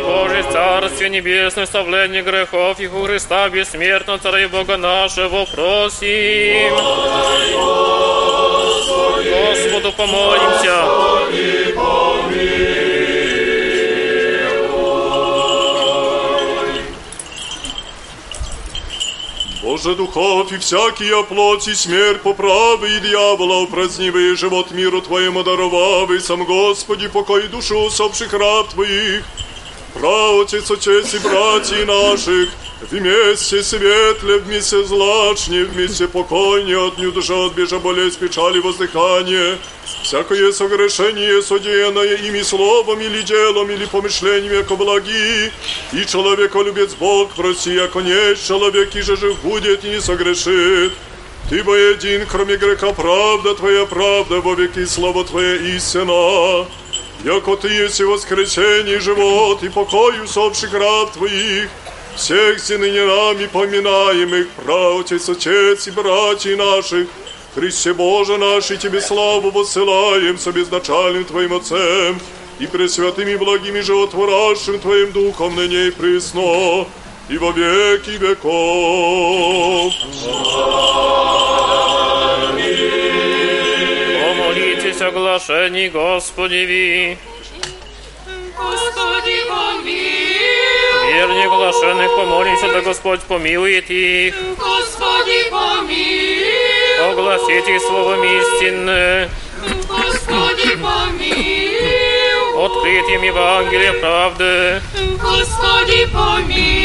Милости Божий, Царствие Небесное, ставление грехов их у Христа бессмертного Царя и Бога нашего просим. Господу помолимся. Боже духов и всякие плоть и смерть поправы и дьявола упразднивый живот миру Твоему даровавый, сам Господи, покой душу усопших раб Твоих, праотец, отец и братья наших, вместе светле, вместе злачне, вместе покойне, от душа отбежа болезнь, печали, воздыхание, всякое согрешение, содеянное ими словом или делом, или помышлением, яко благи, и человеколюбец Бог, проси, яко не человек, и же жив будет и не согрешит. Ты воедин, кроме греха, правда Твоя правда, во веки слава Твоя истина. Яко Ты есть и воскресение, и живот, и покой усопших раб Твоих, всех си ныне нами поминаемых, праотец, отец и братья наших, Христе Боже наш, и Тебе славу посылаем со безначальным Твоим Отцем и пресвятым и благим и животворящим Твоим Духом ныне и присно, и во веки веков. Помолитесь о глашении Господеви. Господи, помилуй. Вернее глашенных помолимся, да Господь помилует их. Господи, помилуй. Огласите словом истинное, Господи, помилуй. Открытием Евангелия правды. Господи, помилуй.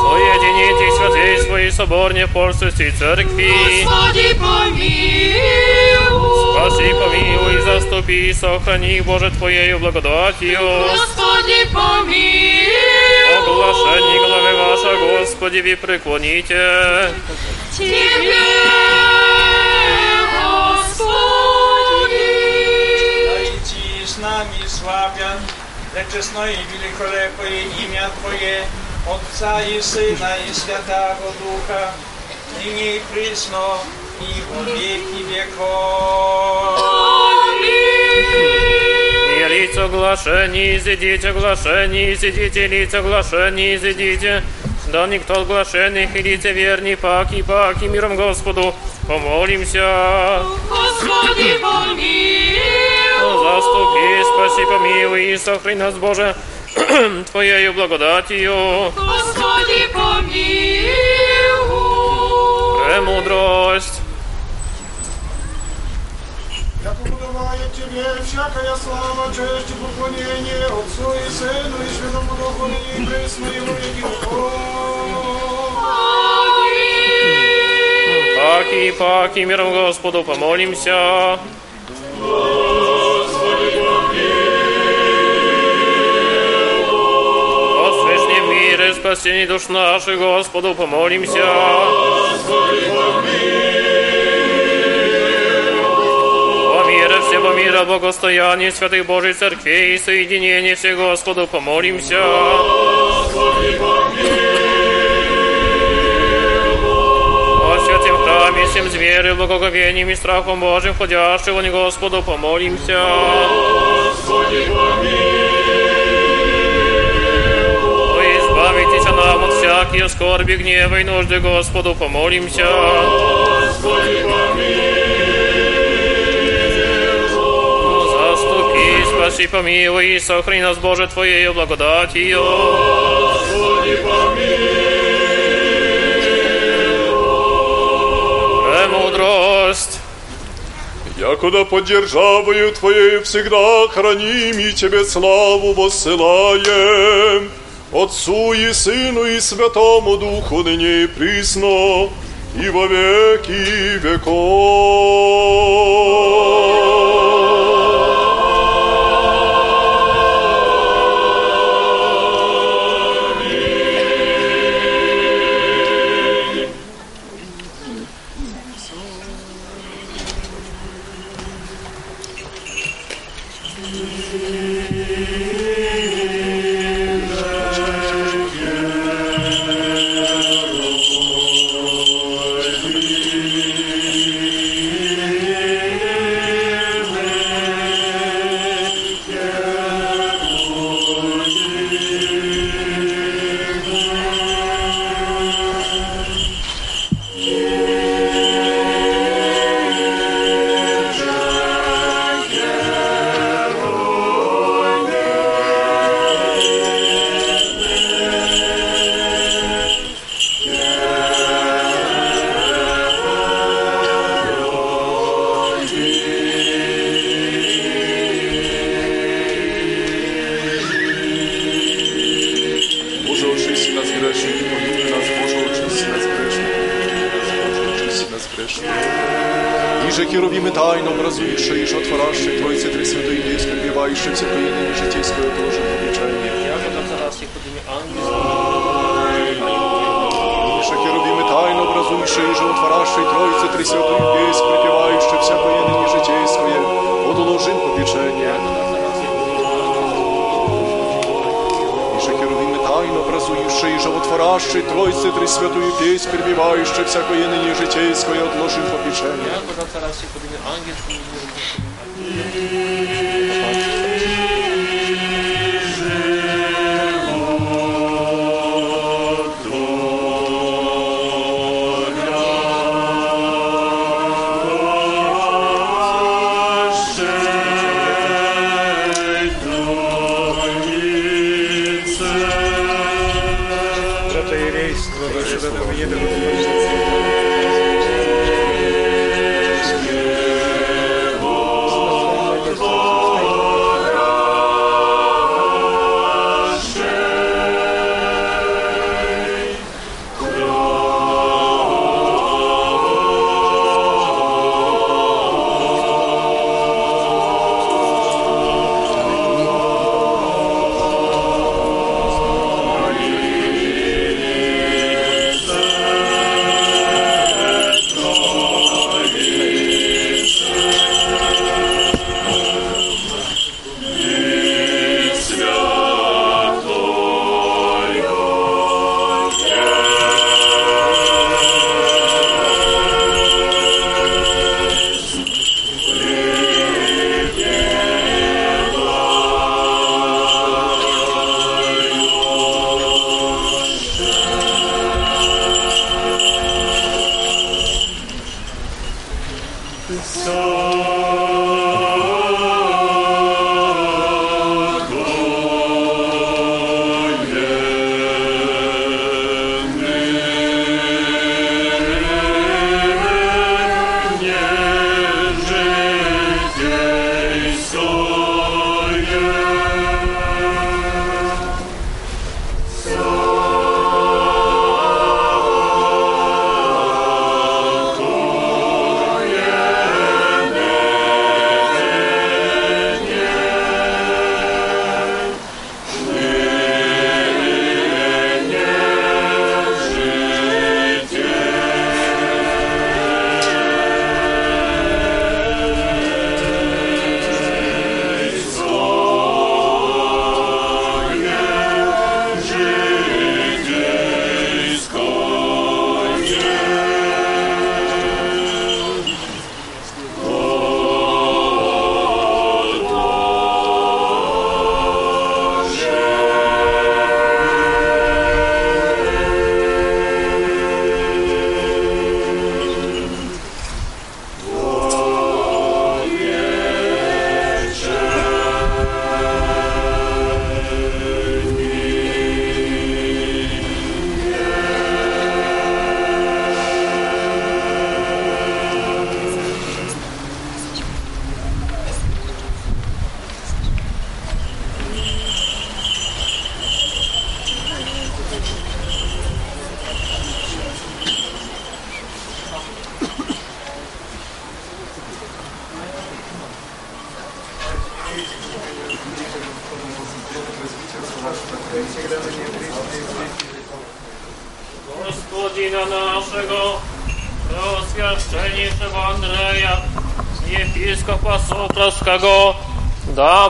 Соедините святей свои в пользуйте церкви. Господи, помилуй. Спаси, помилуй, заступи, сохрани, Боже, Твоею благодатью. Господи, помилуй. Оглашение главы ваша, Господи, ви преклоните. Тебе, славян, для честное и великолепное имя Твое, Отца и Сына и Святого Духа, ныне и присно, и во веки веков. И лица глашений, изидите глашений, изидите лица глашений, изидите. Да никто глашенных и лица верни, паки, паки, миром Господу, помолимся. Господи, помилуй. Заступи, спаси, помилуй и сохрани нас, Боже, Твоею благодатью. Господи, помилуй. Премудрость. Яко подобает Тебе всякая слава, честь и поклонение Отцу и Сыну и Святому Духу, и присно и во веки. Паки, паки, миром Господу, помолимся. О свечнем мире, спасении душ наших, Господу, помолимся. О мира, благостоянии святых Божьей Церкви и соединении всех, Господу, помолимся. О святем храме, всем зверю, благоговением и страхом Божьим, ходящего не Господу, помолимся. О, избавитесь нам от всякие скорби, гнева и нужды, Господу, помолимся. Спаси, помилуй и сохрани нас, Боже, Твоею благодатью. Господи, Премудрость. Якуда под державою Твоею всегда храним и Тебе славу воссылаем, Отцу и Сыну и Святому Духу ныне и присно, и во веки веков.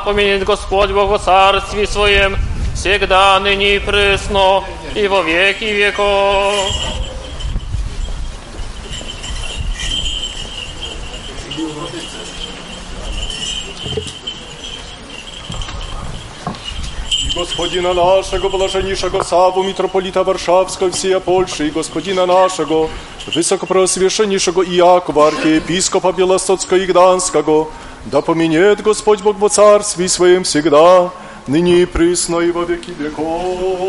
помянет Господь Бог во Царстве Своем, всегда, ныне и пресно, и во веки веков. I gospodina naszego, blażeniszego Sawu, mitropolita warszawskiego, wsieja Polszy, i gospodina naszego, wysokopreoswieszeniszego Ijakowa, archiepiskopa Białostockiego i Da pominiet Господь Бог во царстве своем всегда, ныне и присно и во веки веков.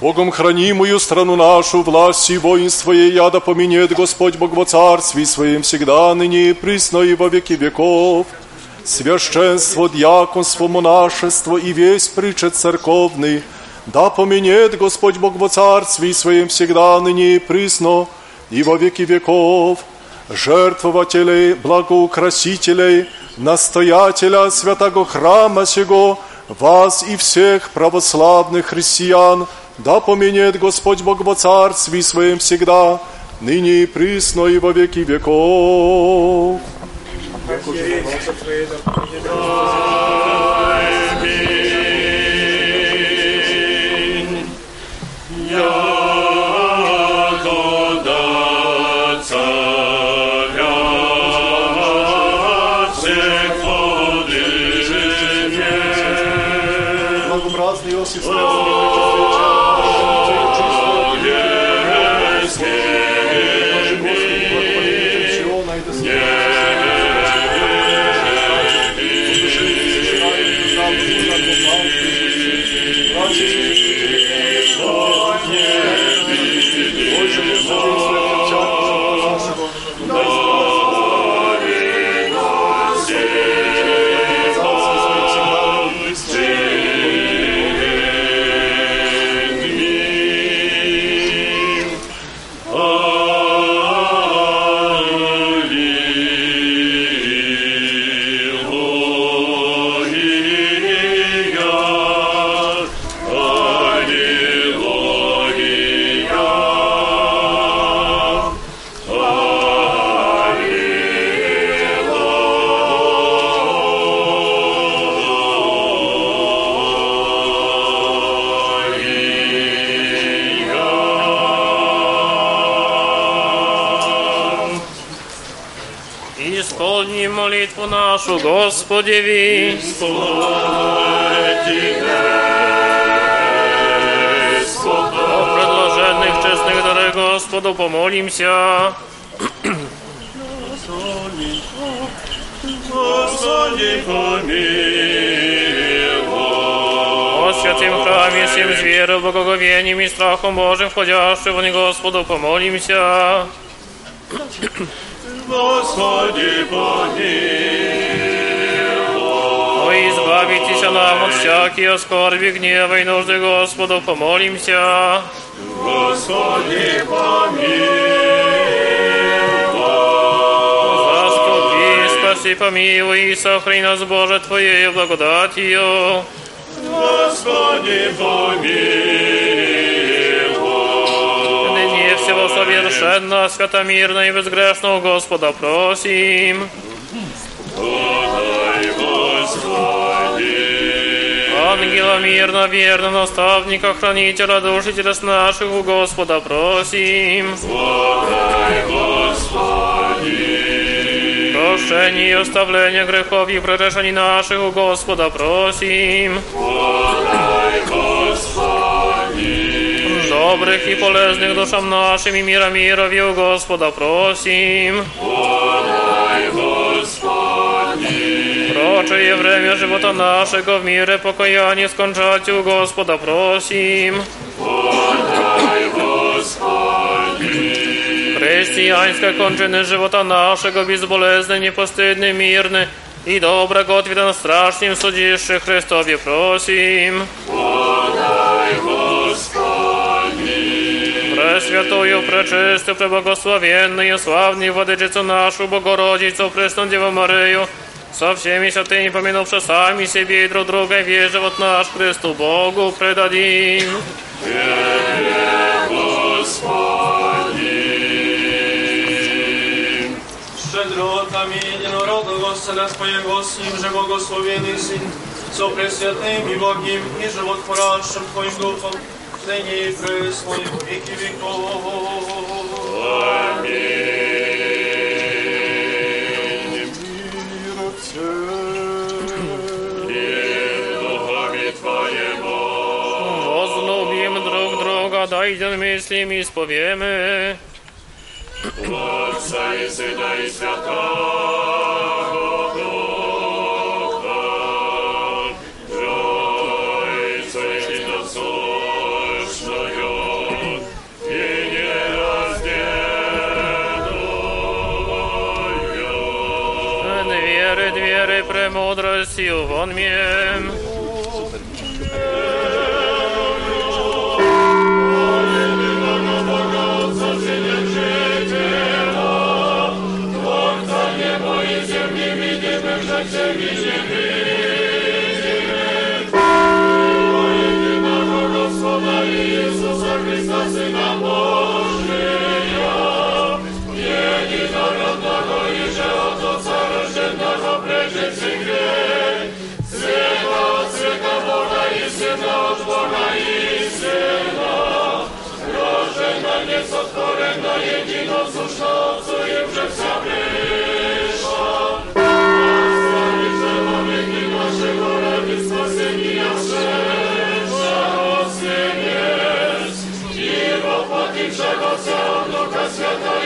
Богом хранимую страну нашу, власть и воинство и яда поменет Господь Бог во царстве своем всегда, ныне и присно и во веки веков. Священство, дьяконство, монашество и весь причет церковный, да поменет Господь Бог во царстве своем всегда, ныне и присно и во веки веков. Жертвователей, благоукрасителей, настоятеля святого храма сего, вас и всех православных христиан, да поменет Господь Бог во царстве своем всегда, ныне и присно и во веки веков. 是吹的，吹的。Господеви. О предложенных честных дарах Господу помолимся. Господи, помилуй. О святым храме, всем зверу, благоговением и страхом Божьим, входящего в него, Господу помолимся. Господи, помилуй. О, избавитесь нам от всякие скорби, гнева и нужды, Господу помолимся. Господи, помилуй. Заступи, спаси, помилуй и сохрани нас, Боже, Твоею благодатью. Господи, помилуй. Ныне всего совершенно, святомирно и безгрешно у Господа просим. Ангела мирно, верно, наставника, хранителя, души телес наших у Господа просим. Подай, Господи. Прощение и оставление грехов и прорешений наших у Господа просим. Подай, Господи. Добрых и полезных душам нашим и мира миров и у Господа просим. Подай, Прочее время живота нашего в мире покаяние скончать у Господа просим. Подай, Господи. Християнской кончины живота нашего безболезненно, непостыдно, мирно и доброго ответа на страшнем судище Христове просим. Подай, Господи. Пресвятую, пречисту, преблагословенную, славную Владычицу нашу, Богородицу, Пресну Деву Марию, со всеми святыми, помянувши сами себе и друг друга, весь живот наш Христу Богу предадим. Щедротами единородного Сына Твоего, с Ним же благословенный Сын, со Пресвятым и Богим и животворящим Твоим Духом, ныне и пресно и в веки веков. Возлюбим друг друга, дойдем мыслям и исповемы. Отца и Сына и Святого Премудростью вон мем. Ojciec, od chorego jedyno cóż obcuje przez zabrysza. Stary, że mamy i naszego radnictwa syni Jastrzębsza, i w opłatim przechodzę od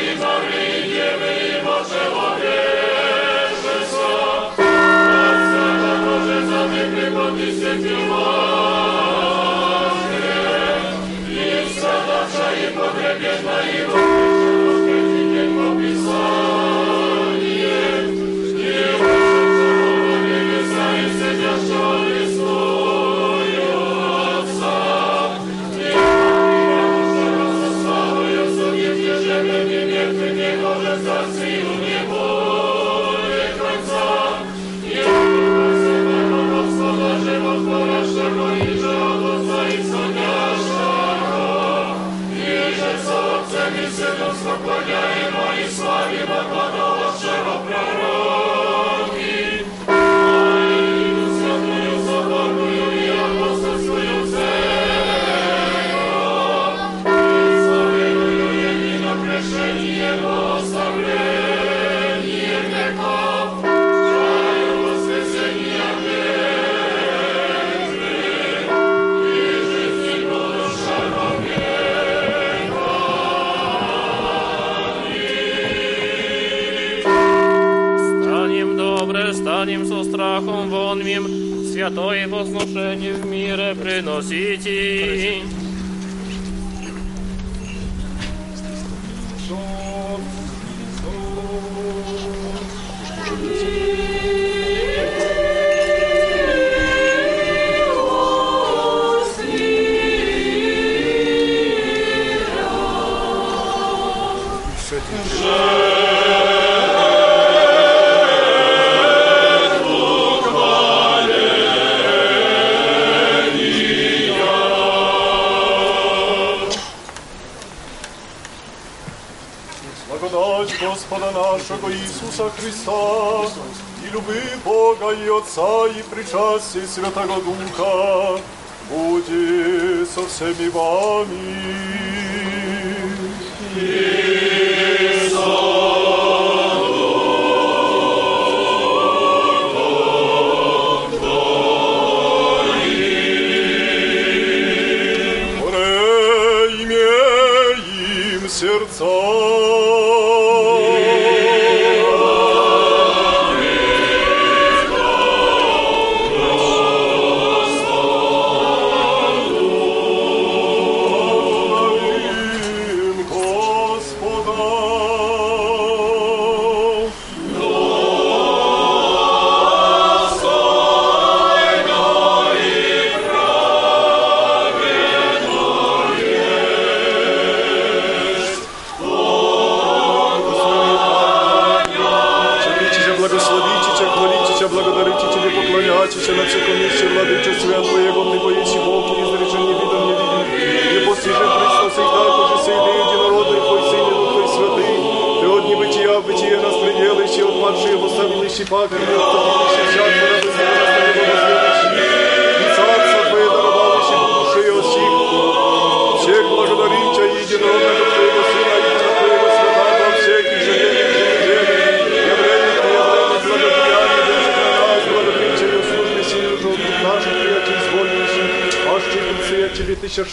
i Maryi, wiemy i Boże łabierze są. A za tym, gdy podniesie piłą, Lord, святое возношение в мире приносите. Ісуса Христа, и любви Бога и Отца, и причастя, і Святого Духа, будет со всеми вами.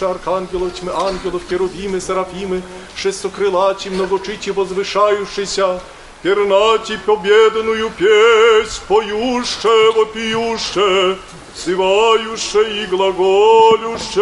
архангелов, тьмы ангелов, керувимы, серафимы, шестокрылачи, многочити возвышающийся, пернати победную песнь, поюще, вопиюще, сивающе и глаголюще.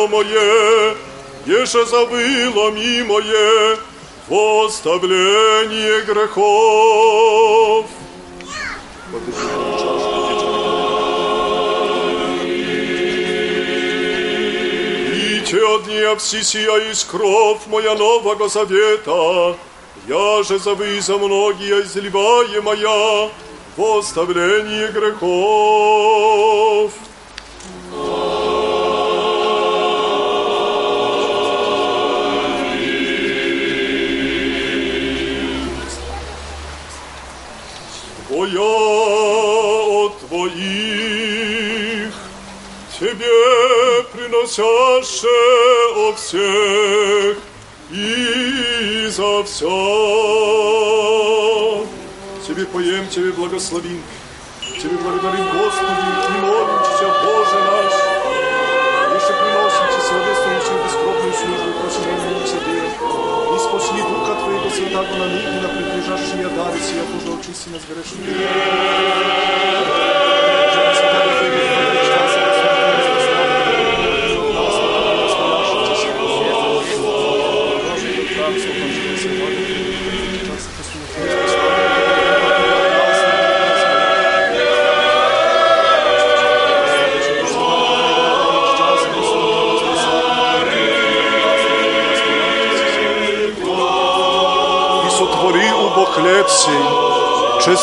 тело мое, Еше забыло ми мое в оставление грехов. Пите от необсисия из кров моя нового завета, Я же за за многие изливая моя в оставление грехов. Приносяще от всех и за все. Тебе поем, Тебе благословим, Тебе благодарим, Господи, и молим Тебя, Боже наш. Еще приносим Тебе словесную бескровную службу, о Тебе. И спаси Духа Твоего Святаго на ныне и на приближающие дары сия, Боже, очисти нас грешных.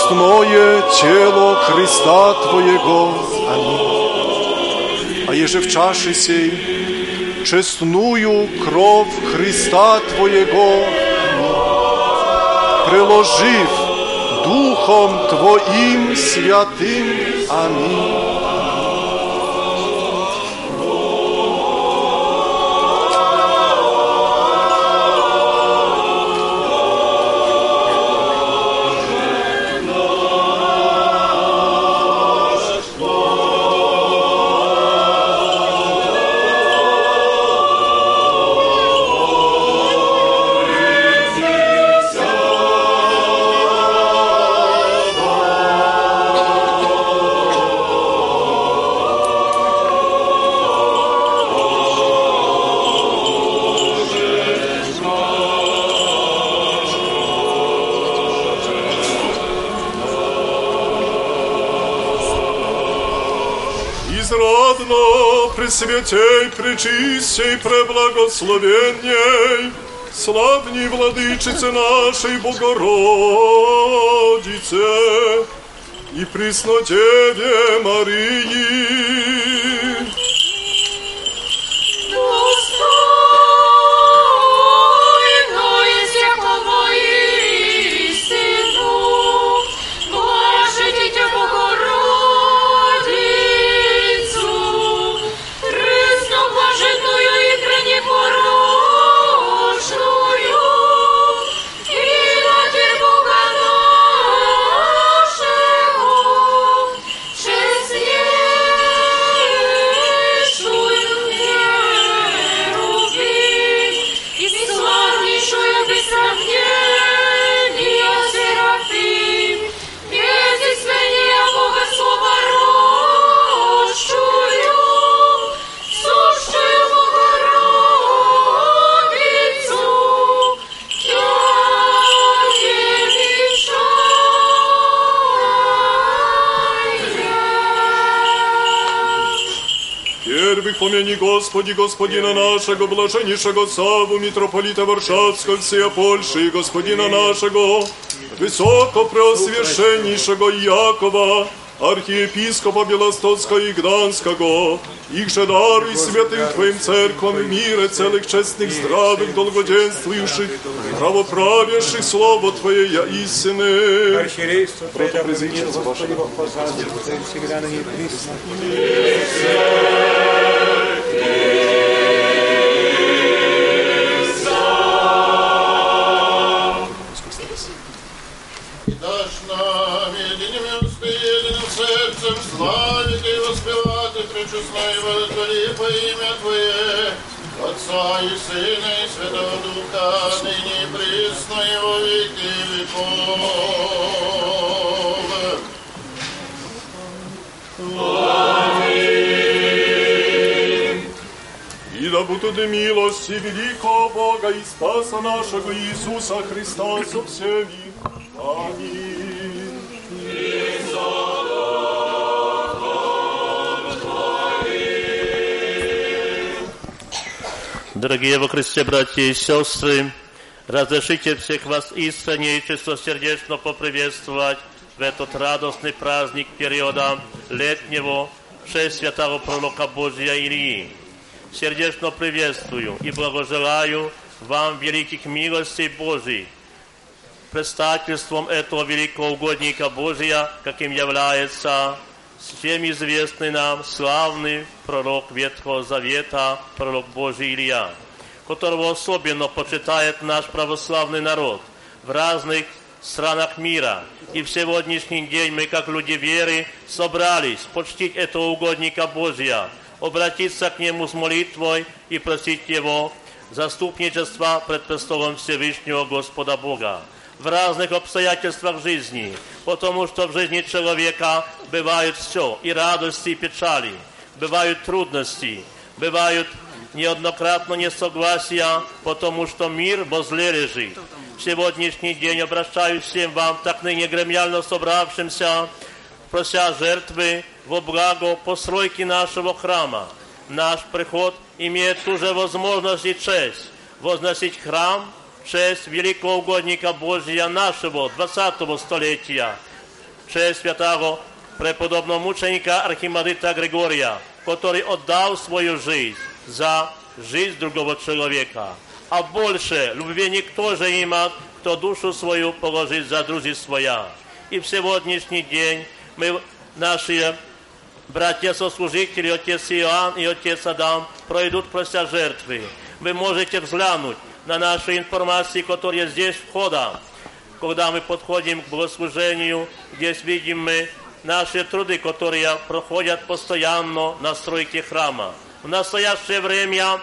Честное тело Христа Твоего. Аминь. А еже в чаше сей, честную кровь Христа Твоего, приложив Духом Твоим святым. Аминь. Пресвятей, пречистей, преблагословенней, славней владычице нашей Богородице и Преснодеве Марии. Господи, Господина нашего, блаженнейшего Саву, митрополита Варшавского, всея Польши, и Господина нашего, высокопреосвященнейшего Якова, архиепископа Белостоцкого и Гданского, их же даруй святым Твоим церквам в мире целых честных, здравых, долгоденствующих, правоправящих Слово Твое я истины. Архиерейство Твое, Господи, всегда на ней присно. И Сына и Святого Духа, ныне и присно и веки веков. И да будут милости великого Бога и Спаса нашего Иисуса Христа со всеми. Дорогие во Христе братья и сестры, разрешите всех вас искренне и чистосердечно поприветствовать в этот радостный праздник периода летнего в честь святого пророка Божия Илии. Сердечно приветствую и благожелаю вам великих милостей Божьих, предстательством этого великого угодника Божия, каким является всем известный нам славный пророк Ветхого Завета, пророк Божий Илья, которого особенно почитает наш православный народ в разных странах мира. И в сегодняшний день мы, как люди веры, собрались почтить этого угодника Божия, обратиться к Нему с молитвой и просить Его заступничества пред престолом Всевышнего Господа Бога в разных обстоятельствах жизни, потому что в жизни человека бывают все, и радости, и печали, бывают трудности, бывают неоднократно несогласия, потому что мир возле лежит. В сегодняшний день обращаюсь всем вам, так ныне гремляльно собравшимся, прося жертвы во благо постройки нашего храма. Наш приход имеет ту же возможность и честь возносить храм в честь великого угодника Божия нашего 20 столетия, в честь святого преподобного мученика Архимандрита Григория, который отдал свою жизнь за жизнь другого человека. А больше любви никто же имеет, кто душу свою положит за друзей своя. И в сегодняшний день мы, наши братья-сослужители, отец Иоанн и отец Адам, пройдут прося жертвы. Вы можете взглянуть на наши информации, которые здесь входа. Когда мы подходим к богослужению, здесь видим мы наши труды, которые проходят постоянно на стройке храма. В настоящее время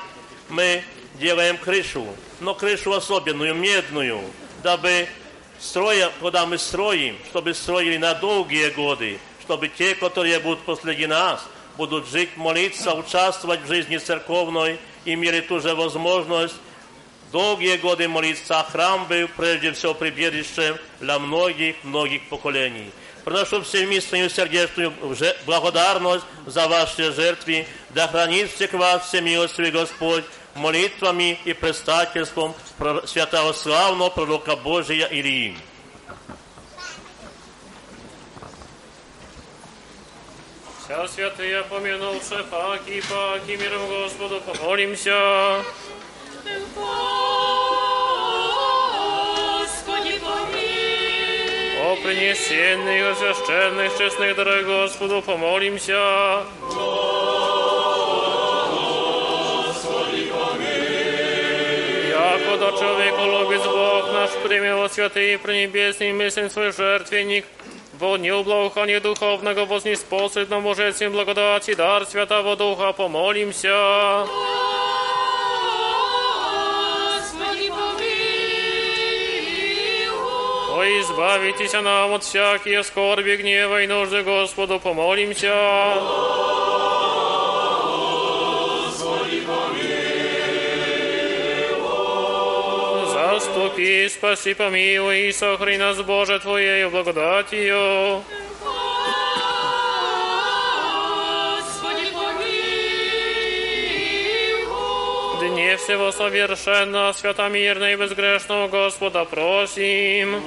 мы делаем крышу, но крышу особенную, медную, дабы строя, когда мы строим, чтобы строили на долгие годы, чтобы те, которые будут после нас, будут жить, молиться, участвовать в жизни церковной, имели ту же возможность долгие годы молиться, а храм был прежде всего прибежищем для многих-многих поколений. Прошу всемистную сердечную же- благодарность за ваши жертвы, да хранит всех вас всемилостивый Господь молитвами и предстательством про- святого славного пророка Божия Илии. Вся святые помянувши паки, паки, миром Господу помолимся. Господи, помилуй. О принесенных и священных честных дарах Господу помолимся. Яко до человека любит Бог наш, примило святый и пренебесный мысль свой жертвенник, во неублаухание духовного вознеспособь нам божествен благодати дар Святого Духа помолимся. Господи, О, избавитесь нам от всякие скорби, гнева и нужды Господу помолимся. Заступи, спаси, помилуй и сохрани нас, Боже, Твоею благодатью. Nie всего совершенно, свята мирно и безгрешного Господа просим.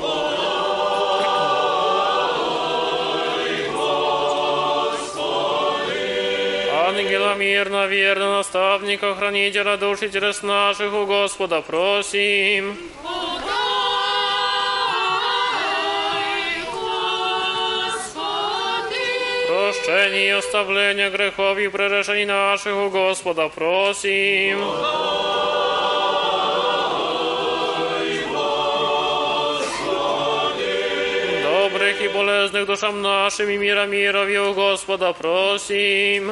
Ангела мирно, верно, наставника, хранителя душ и телес наших у Господа просим. odpuszczeni i ostawienia grechów i naszych u Gospoda prosim. Dobrych i bolesnych duszam naszym i mira mirowi u Gospoda prosim.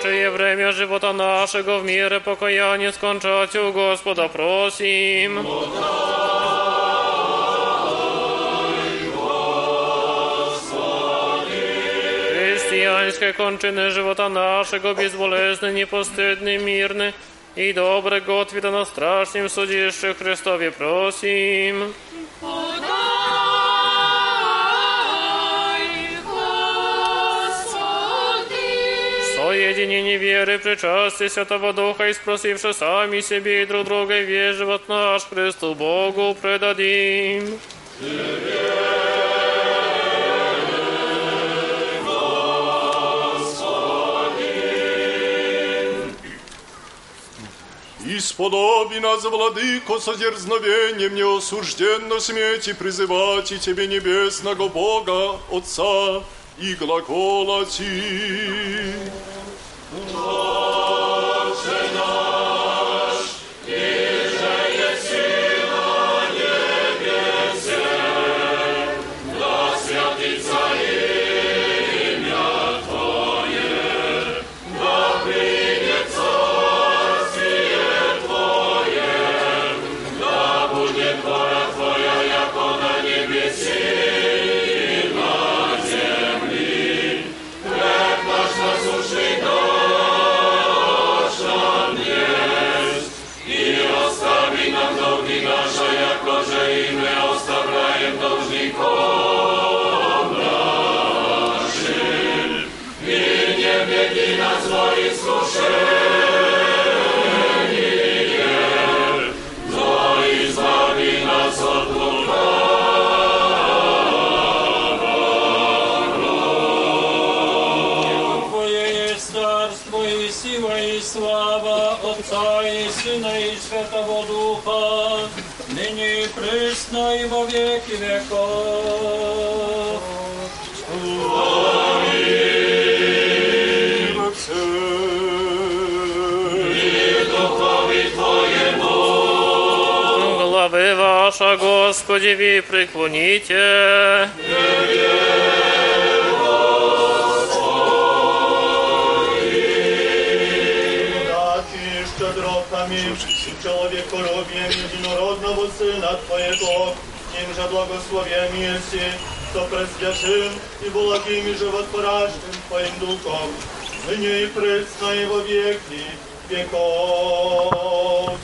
Raczej wremia żywota naszego w miarę pokojanie skończać u Gospoda prosim. Chrześcijańskie kończyny żywota naszego bezbolesny, niepostydny, mirny i dobrego odwita na strasznym sudzie jeszcze Chrystowie prosim. Соединение веры, причастие Святого Духа и спросивши сами себе и друг друга и весь живот наш Христу Богу предадим. Исподоби нас, Владыко, со дерзновением неосужденно сметь и призывать и Тебе небесного Бога, Отца, и глаголати. Twoje Отца и Сына и Святого Духа, ныне и пресно и во веки веков. Слава Главы ваша, Господи, вы преклоните. Не, не. подобием единородного Сына Твоего, им же благословение си, что пресвящим и благим и животворящим Твоим Духом, ныне и пресно и во веки веков.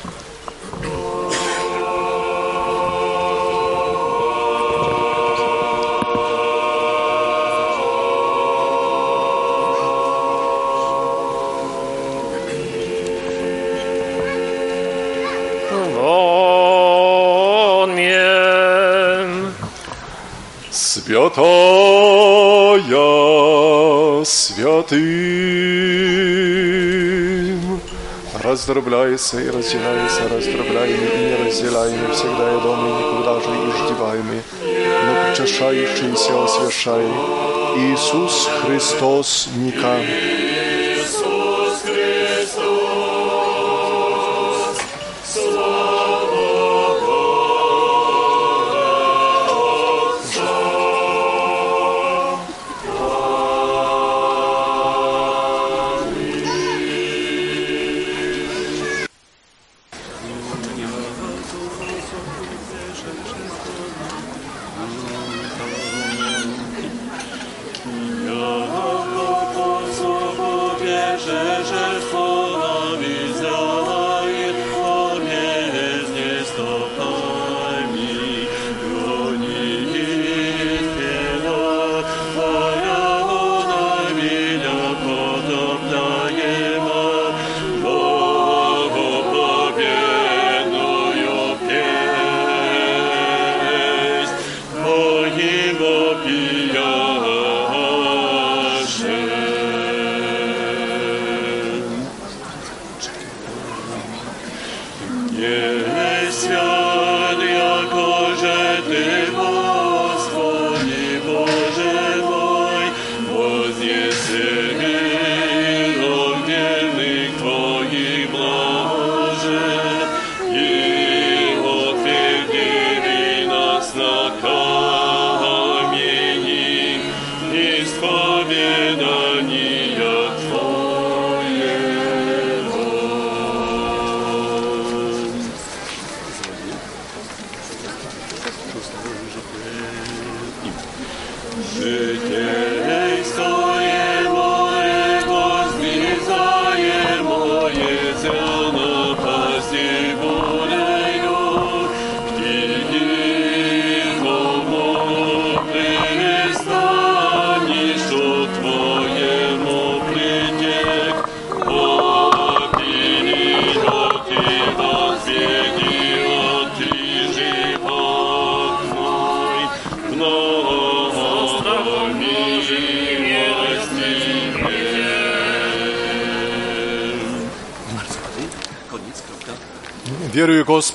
Святая святым. Раздробляйся и разделяйся, раздробляемый и не разделяемый, всегда я дома и никогда же и ждеваемый, но причащающийся освящай. Иисус Христос Ника.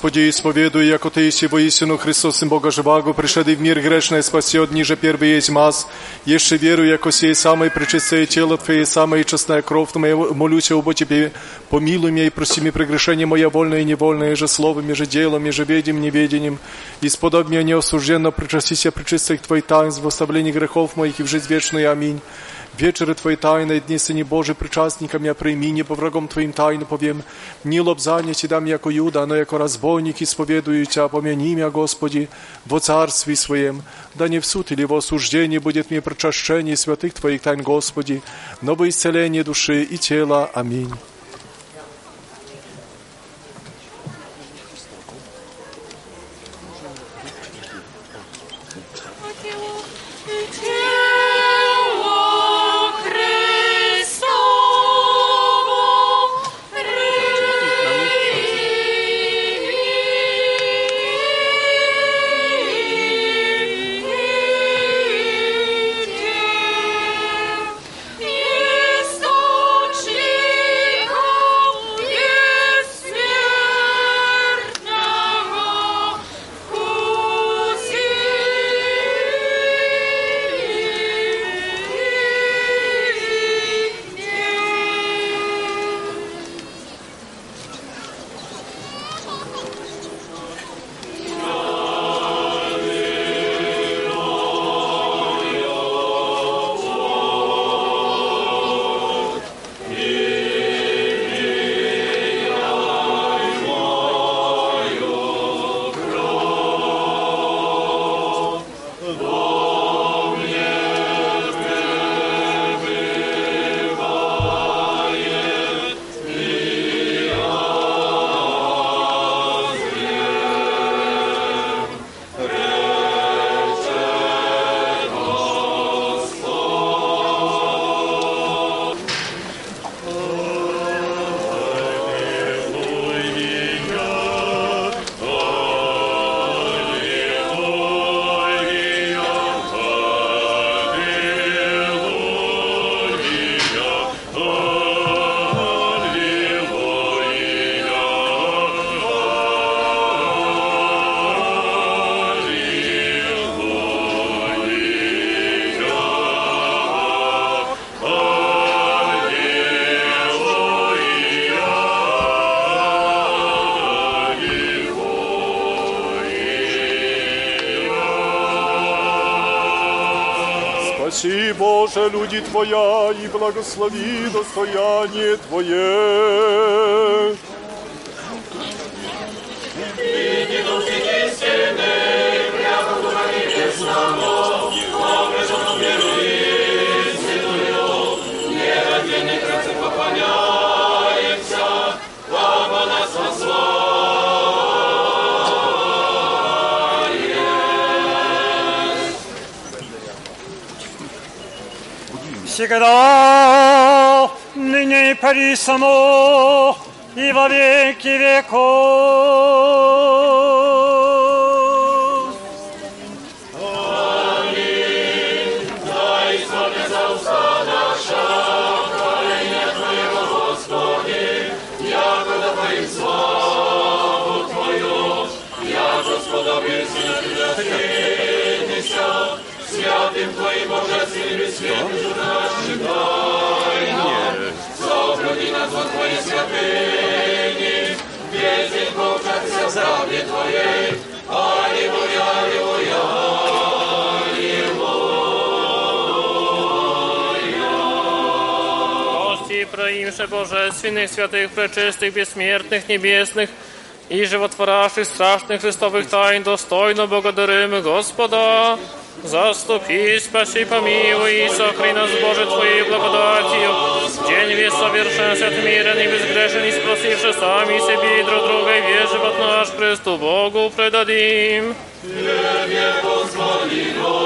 Господи, и споведую, яко Ты еси воистину Христос, Сын Бога живаго, пришедший в мир грешный, спасет, ниже первый есть маз. Еще верую, яко сей самое пречистое тело Твое, самая честная кровь Твоя, молюсь об Тебе, помилуй меня и прости мне прегрешение мое вольное и невольное, же словом, и же делом, и же ведением, неведением. И сподоб меня неосужденно причастися причистых Твоих таинств, в оставлении грехов моих и в жизнь вечную. Аминь. Вечеры Твои тайны, дни Сыне Божий, причастникам я прийми, не по врагом Твоим тайну повем, ни лобзання Ти дам, яко Юда, но яко разбойник исповедую Тя, помяни меня, Господи, во царстве Своем, да не в суд или в осуждении будет мне причащение святых Твоих тайн, Господи, но во исцеление души и тела. Аминь. Боже, люди Твоя, и благослови достояние Твое. всегда, ныне и присамо, и во веки веков. Аминь. Дай славе за уста наша, хваление Твоего, Господи, якуда Твоим славу Твою, я же сподобился Тебя, Святым Твоим Божественным светом, сохрани нас во Твоей святыни, весь день получаться в правде Твоей. Аллилуйя, аллилуйя, Милости проимше божественных, святых, пречистых, бессмертных, небесных и животворящих страшных Христовых тайн достойно благодарим Господа. Заступи, спаси, помилуй и сохрани нас, Боже, Твоей благодатью. В день весь совершенстве отмерен и безгрешен, и спросивши сами себе и друг друга, и весь живот наш Христу Богу предадим. Господу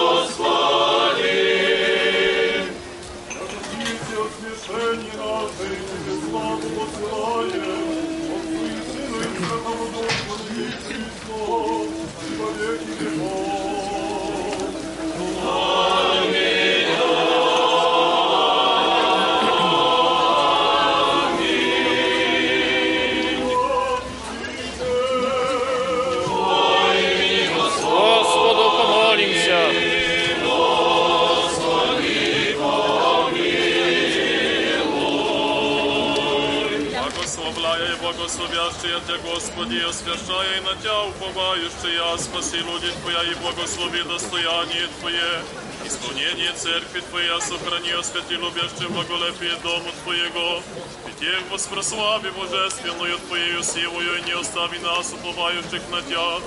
Господи, освящая на Тебя уповающая, спаси люди Твоя и благослови достояние Твое, исполнение церкви Твоя, сохрани, освяти любящим благолепие дому Твоего, и тех воспрослави божественную Твоею силою, и не остави нас, уповающих на Тебя,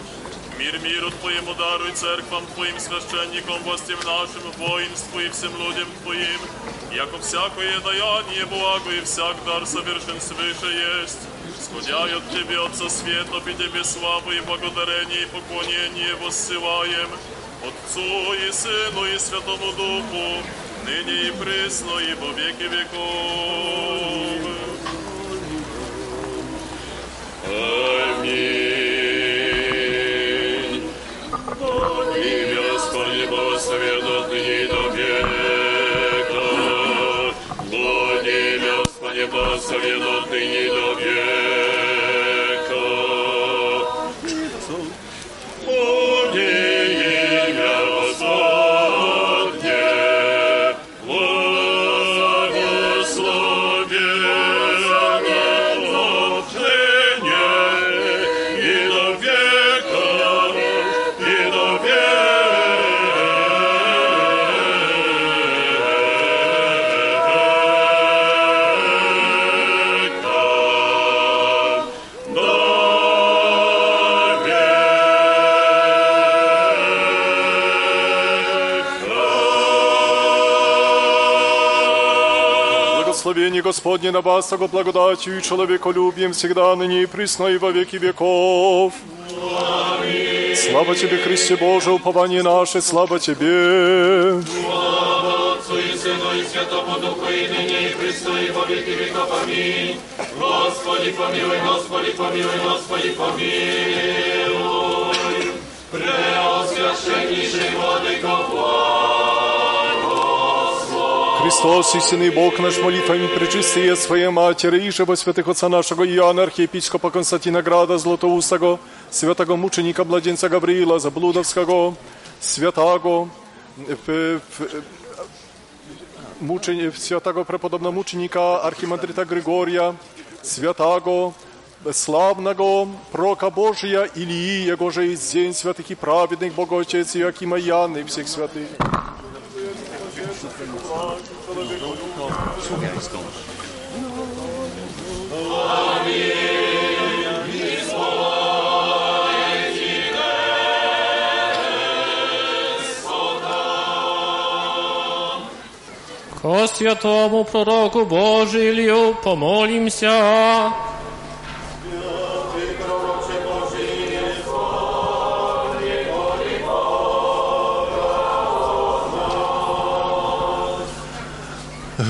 Мир миру Твоему даруй церквам Твоим священникам, властям нашим, воинству и всем людям Твоим, яко всякое даяние благо и всяк дар совершен свыше есть. Сходя от Тебе, Отца Света, и Тебе славу и благодарение и поклонение воссылаем, Отцу и Сыну и Святому Духу, ныне и присно и во веки веков. Аминь. Имя Господне благословенно до небо, соведут ныне до века. Благословение Господне на вас, того благодатью и человеколюбием всегда, ныне и присно и во веки веков. Слава Тебе, Христе Боже, упование наше, слава Тебе. Отцу и Сыну и Святому Духу, и ныне и присно и во веки веков. Аминь. Господи, помилуй, Господи, помилуй, Господи, помилуй. Преосвященнейший Владыко, Христос, истинный Бог наш, молитвами причистые Своей Матери, и живо святых Отца нашего Иоанна, архиепископа Константина Града Златоустого, святого мученика Младенца Гавриила Заблудовского, святого э, э, мучени, святого преподобного мученика архимандрита Григория, святого славного прока Божия Илии, Его же и день святых и праведных, Бог Отец Иоакима Яны, всех святых. Ко святому пророку Божию помолимся.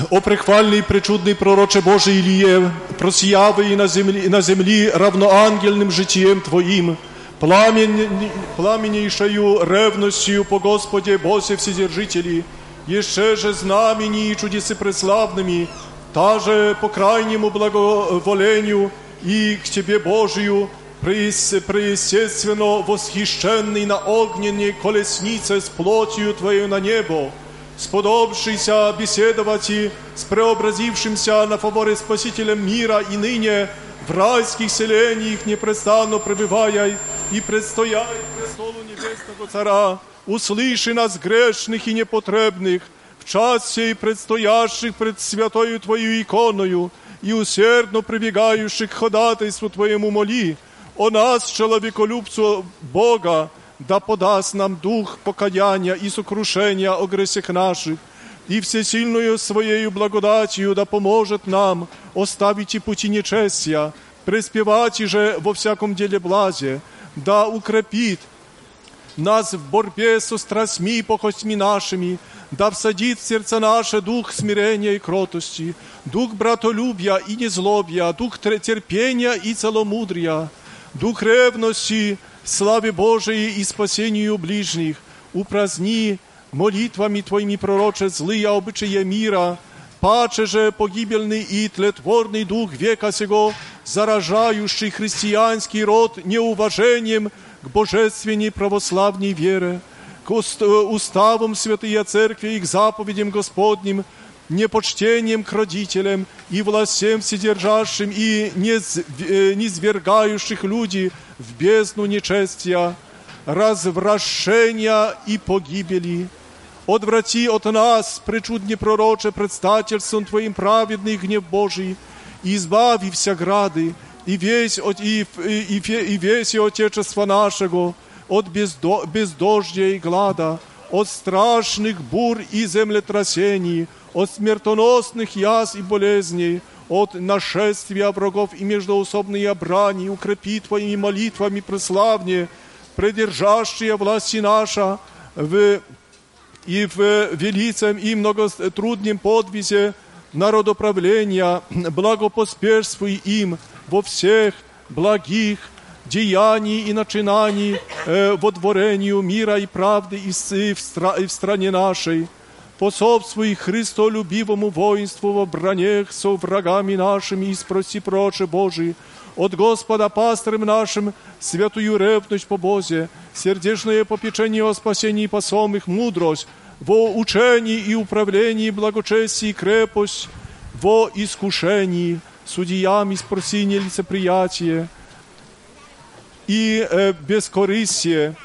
О прихвальний, причудний пророче Божий Іліє, просіяви і на землі, на землі равноангельним життєм Твоїм, пламень, пламеннейшою ревностью по Господе Босе Вседержители, еще же знамени и чудесы преславными, же по крайнему благоволению и к Тебе Божию, преис- преестественно восхищенный на огненной колеснице с плотью Твоей на небо, сподобившийся беседовать и с преобразившимся на фаворе Спасителем мира и ныне в райских селениях непрестанно пребывая и предстояй престолу Небесного Цара, услыши нас грешных и непотребных, в час сей предстоящих пред святою Твою иконою и усердно прибегающих к ходатайству Твоему моли, о нас, человеколюбцу Бога, да подаст нам дух покаяния и сокрушения о гресях наших, и всесильную Своею благодатью да поможет нам оставить и пути нечестия, преспевать же во всяком деле блазе, да укрепит нас в борьбе со страстьми и похотьми нашими, да всадит в сердце наше дух смирения и кротости, дух братолюбия и незлобия, дух терпения и целомудрия, дух ревности, славе Божией и спасению ближних, упраздни молитвами Твоими пророче злые обычаи мира, паче же погибельный и тлетворный дух века сего, заражающий христианский род неуважением к божественной православной вере, к уст- уставам святые церкви и к заповедям Господним, непочтением к родителям и властям вседержащим и нез- э, низвергающих люди в бездну нечестия, развращения и погибели. Odwraci od nas, причудне пророче, предстательством Твоим праведный гнев Божий, и избави вся грады, и весь, от, и, и, и, фе- и весь Отечества нашего от бездо, бездождя и глада, От страшных бур и землетрясений, от смертоносных яз и болезней, от нашествия врагов и междоусобные брани, укрепи Твоими молитвами преславнее, придержащие власти наша в и в велицем и многотрудном подвизе народоправления благопоспешствуй им во всех благих деяний и начинаний э, во дворению мира и правды и, с- и в, стра- и в стране нашей. Пособствуй Христолюбивому воинству во бранях со врагами нашими и спроси проче Божий, от Господа пастырем нашим святую ревность по Бозе, сердечное попечение о спасении посомых, мудрость, во учении и управлении благочестии крепость, во искушении, судьями спроси нелицеприятие и э, бескорыстие,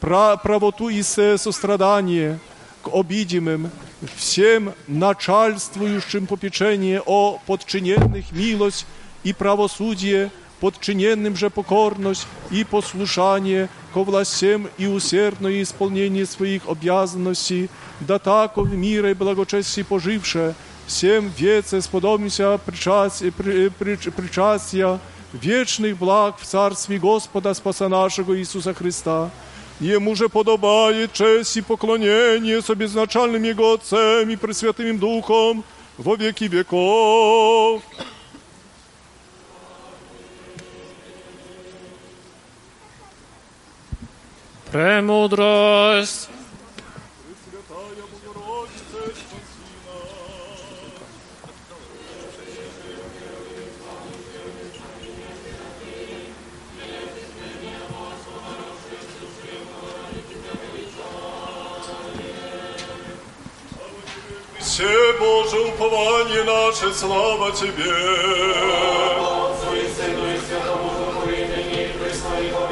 пра- правоту и со- сострадание к обидимым, всем начальствующим попечение о подчиненных милость и правосудие, подчиненным же покорность и послушание ко властям и усердное исполнение своих обязанностей, да тако в мире и благочестии поживше, всем веце сподобимся причастия, при- при- причастия вечных благ в Царстве Господа Спаса нашего Иисуса Христа. Ему же подобает честь и поклонение с обезначальным Его Отцем и Пресвятым Духом во веки веков. Премудрость. Все Боже упование наше, слава Тебе. Отцу и Сыну и Святому Духу, и ныне, и присно, и во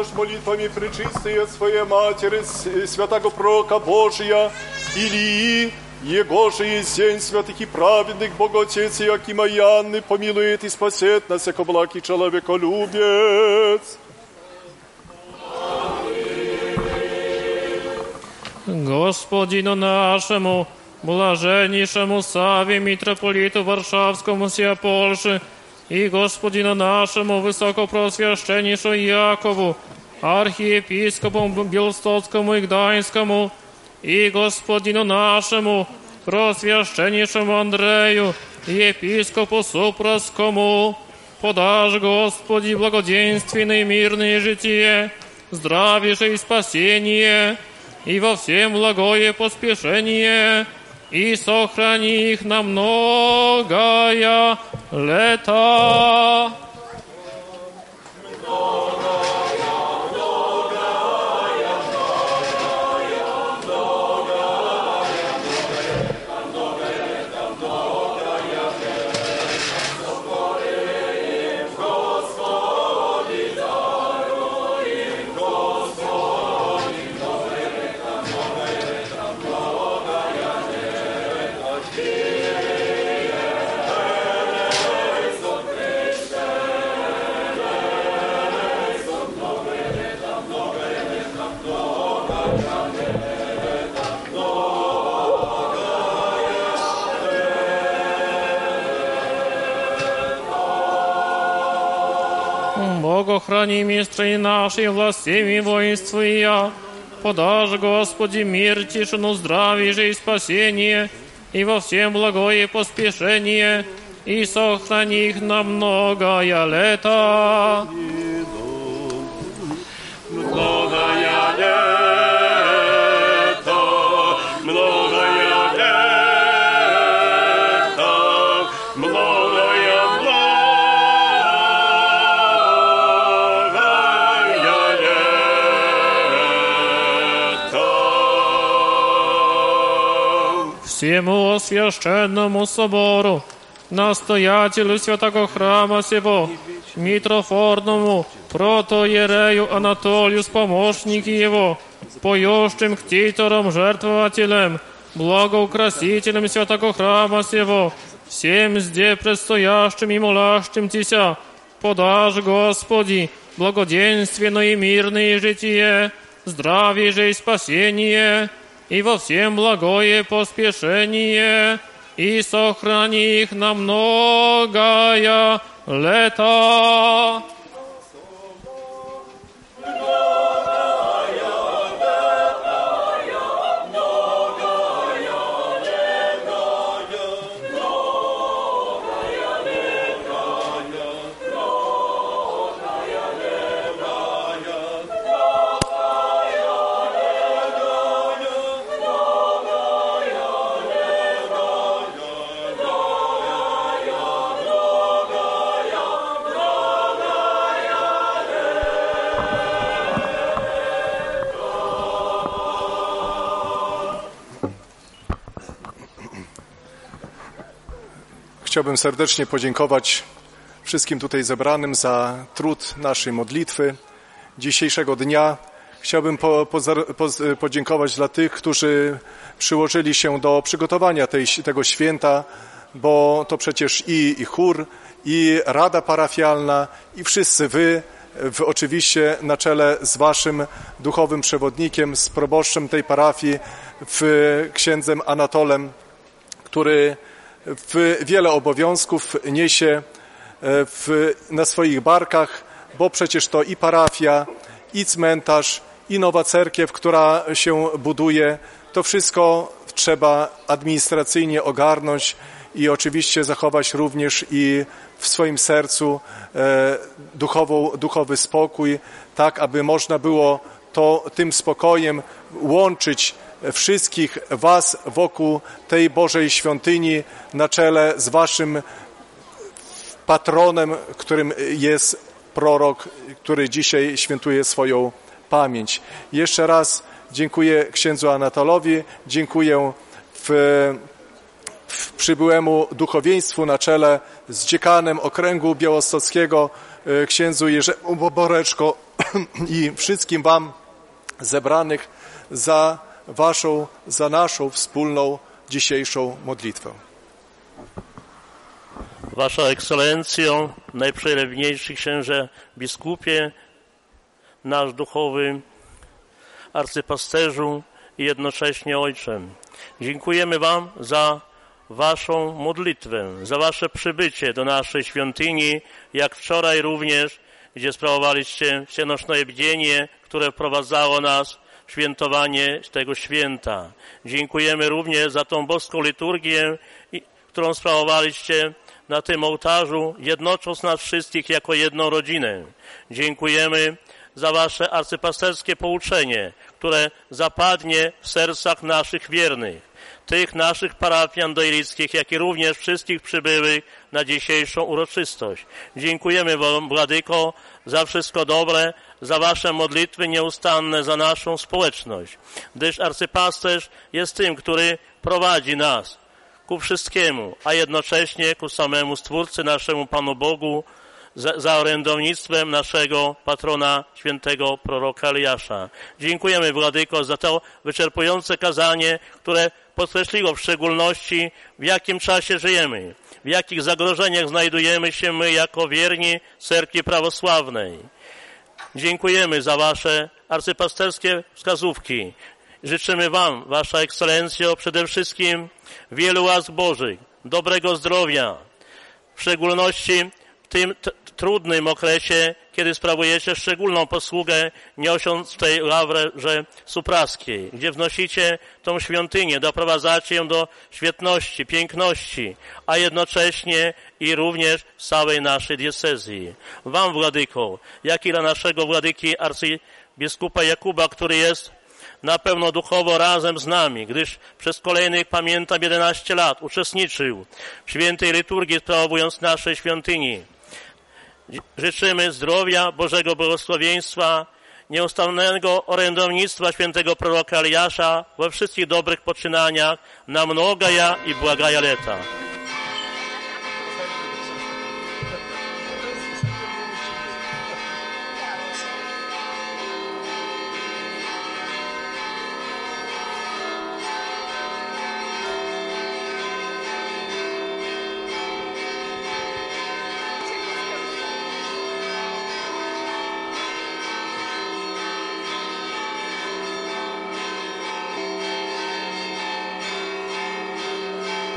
наш, молитвами пречистые Своей Матери, святого Пророка Божия, Илии, Его же есть день святых и праведных, Бог Отец Иакима и Анны, помилует и спасет нас, яко благ человеколюбец. Господину нашему, блаженнейшему Саве, митрополиту Варшавскому сия Польши, и Господину нашему, высокопросвященнейшему Якову, архиепископу Белстоцкому и Гданьскому, и Господину нашему, просвященнейшему Андрею, епископу Супраскому, подашь, Господи, благоденственное и мирное житие, здравейшее спасение, и во всем благое поспешение, и сохрани их на многое лета. Господи, Бог охрани мистры нашей властями воинства и я. Подашь, Господи, мир, тишину, здравие, жизнь, спасение, и во всем благое поспешение, и сохрани их на многое лето. Всему священному собору, настоятелю святого храма сего, митрофорному, протоиерею Анатолию с помощники его, поющим ктитором, жертвователем, благоукрасителем святого храма сего, всем зде предстоящим и молящим Тися, подашь, Господи, благоденственное и мирное житие, здравие же и спасение, и во всем благое поспешение, и сохрани их на многое лето. Chciałbym serdecznie podziękować wszystkim tutaj zebranym za trud naszej modlitwy dzisiejszego dnia. Chciałbym po, pozar- poz- podziękować dla tych, którzy przyłożyli się do przygotowania tej, tego święta, bo to przecież i, i chór, i rada parafialna, i wszyscy wy, w, oczywiście na czele z waszym duchowym przewodnikiem, z proboszczem tej parafii, w księdzem Anatolem, który w wiele obowiązków niesie e, w, na swoich barkach, bo przecież to i parafia, i cmentarz, i nowa cerkiew, która się buduje. To wszystko trzeba administracyjnie ogarnąć i oczywiście zachować również i w swoim sercu e, duchową, duchowy spokój, tak aby można było to tym spokojem łączyć wszystkich Was wokół tej Bożej świątyni na czele z Waszym patronem, którym jest prorok, który dzisiaj świętuje swoją pamięć. Jeszcze raz dziękuję księdzu Anatolowi, dziękuję w, w przybyłemu duchowieństwu na czele z dziekanem okręgu białostockiego, e, księdzu Jerzemu Boboreczko i wszystkim Wam zebranych za Waszą, za naszą wspólną dzisiejszą modlitwę. Wasza Ekscelencjo, najprzelewniejszy księże biskupie, nasz duchowy arcypasterzu i jednocześnie ojczem. Dziękujemy Wam za Waszą modlitwę, za Wasze przybycie do naszej świątyni, jak wczoraj również, gdzie sprawowaliście wsienoczne bdzienie, które wprowadzało nas świętowanie tego święta. Dziękujemy również za tą boską liturgię, którą sprawowaliście na tym ołtarzu, jednocząc nas wszystkich jako jedną rodzinę. Dziękujemy za Wasze arcypasterskie pouczenie, które zapadnie w sercach naszych wiernych, tych naszych parafian dojlickich, jak i również wszystkich przybyłych na dzisiejszą uroczystość. Dziękujemy Wam, Władyko, za wszystko dobre, za Wasze modlitwy nieustanne za naszą społeczność, gdyż arcypasterz jest tym, który prowadzi nas ku wszystkiemu, a jednocześnie ku samemu Stwórcy, naszemu Panu Bogu, za, za orędownictwem naszego patrona, świętego proroka Eliasza. Dziękujemy, Władyko, za to wyczerpujące kazanie, które podkreśliło w szczególności, w jakim czasie żyjemy, w jakich zagrożeniach znajdujemy się my jako wierni cerkwi prawosławnej. Dziękujemy za Wasze arcypasterskie wskazówki. Życzymy Wam, Wasza Ekscelencjo, przede wszystkim wielu łask Bożych, dobrego zdrowia, w szczególności w tym trudnym okresie, kiedy sprawujecie szczególną posługę, niosąc tej ławrze supraskiej, gdzie wnosicie tą świątynię, doprowadzacie ją do świetności, piękności, a jednocześnie i również całej naszej diecezji. Wam, Władyko, jak i dla naszego Władyki arcybiskupa Jakuba, który jest na pewno duchowo razem z nami, gdyż przez kolejnych, pamiętam, 11 lat uczestniczył w świętej liturgii, sprawując naszej świątyni. Życzymy zdrowia, Bożego błogosławieństwa, nieustannego orędownictwa świętego proroka Eliasza we wszystkich dobrych poczynaniach na mnogaja i błagaja lata.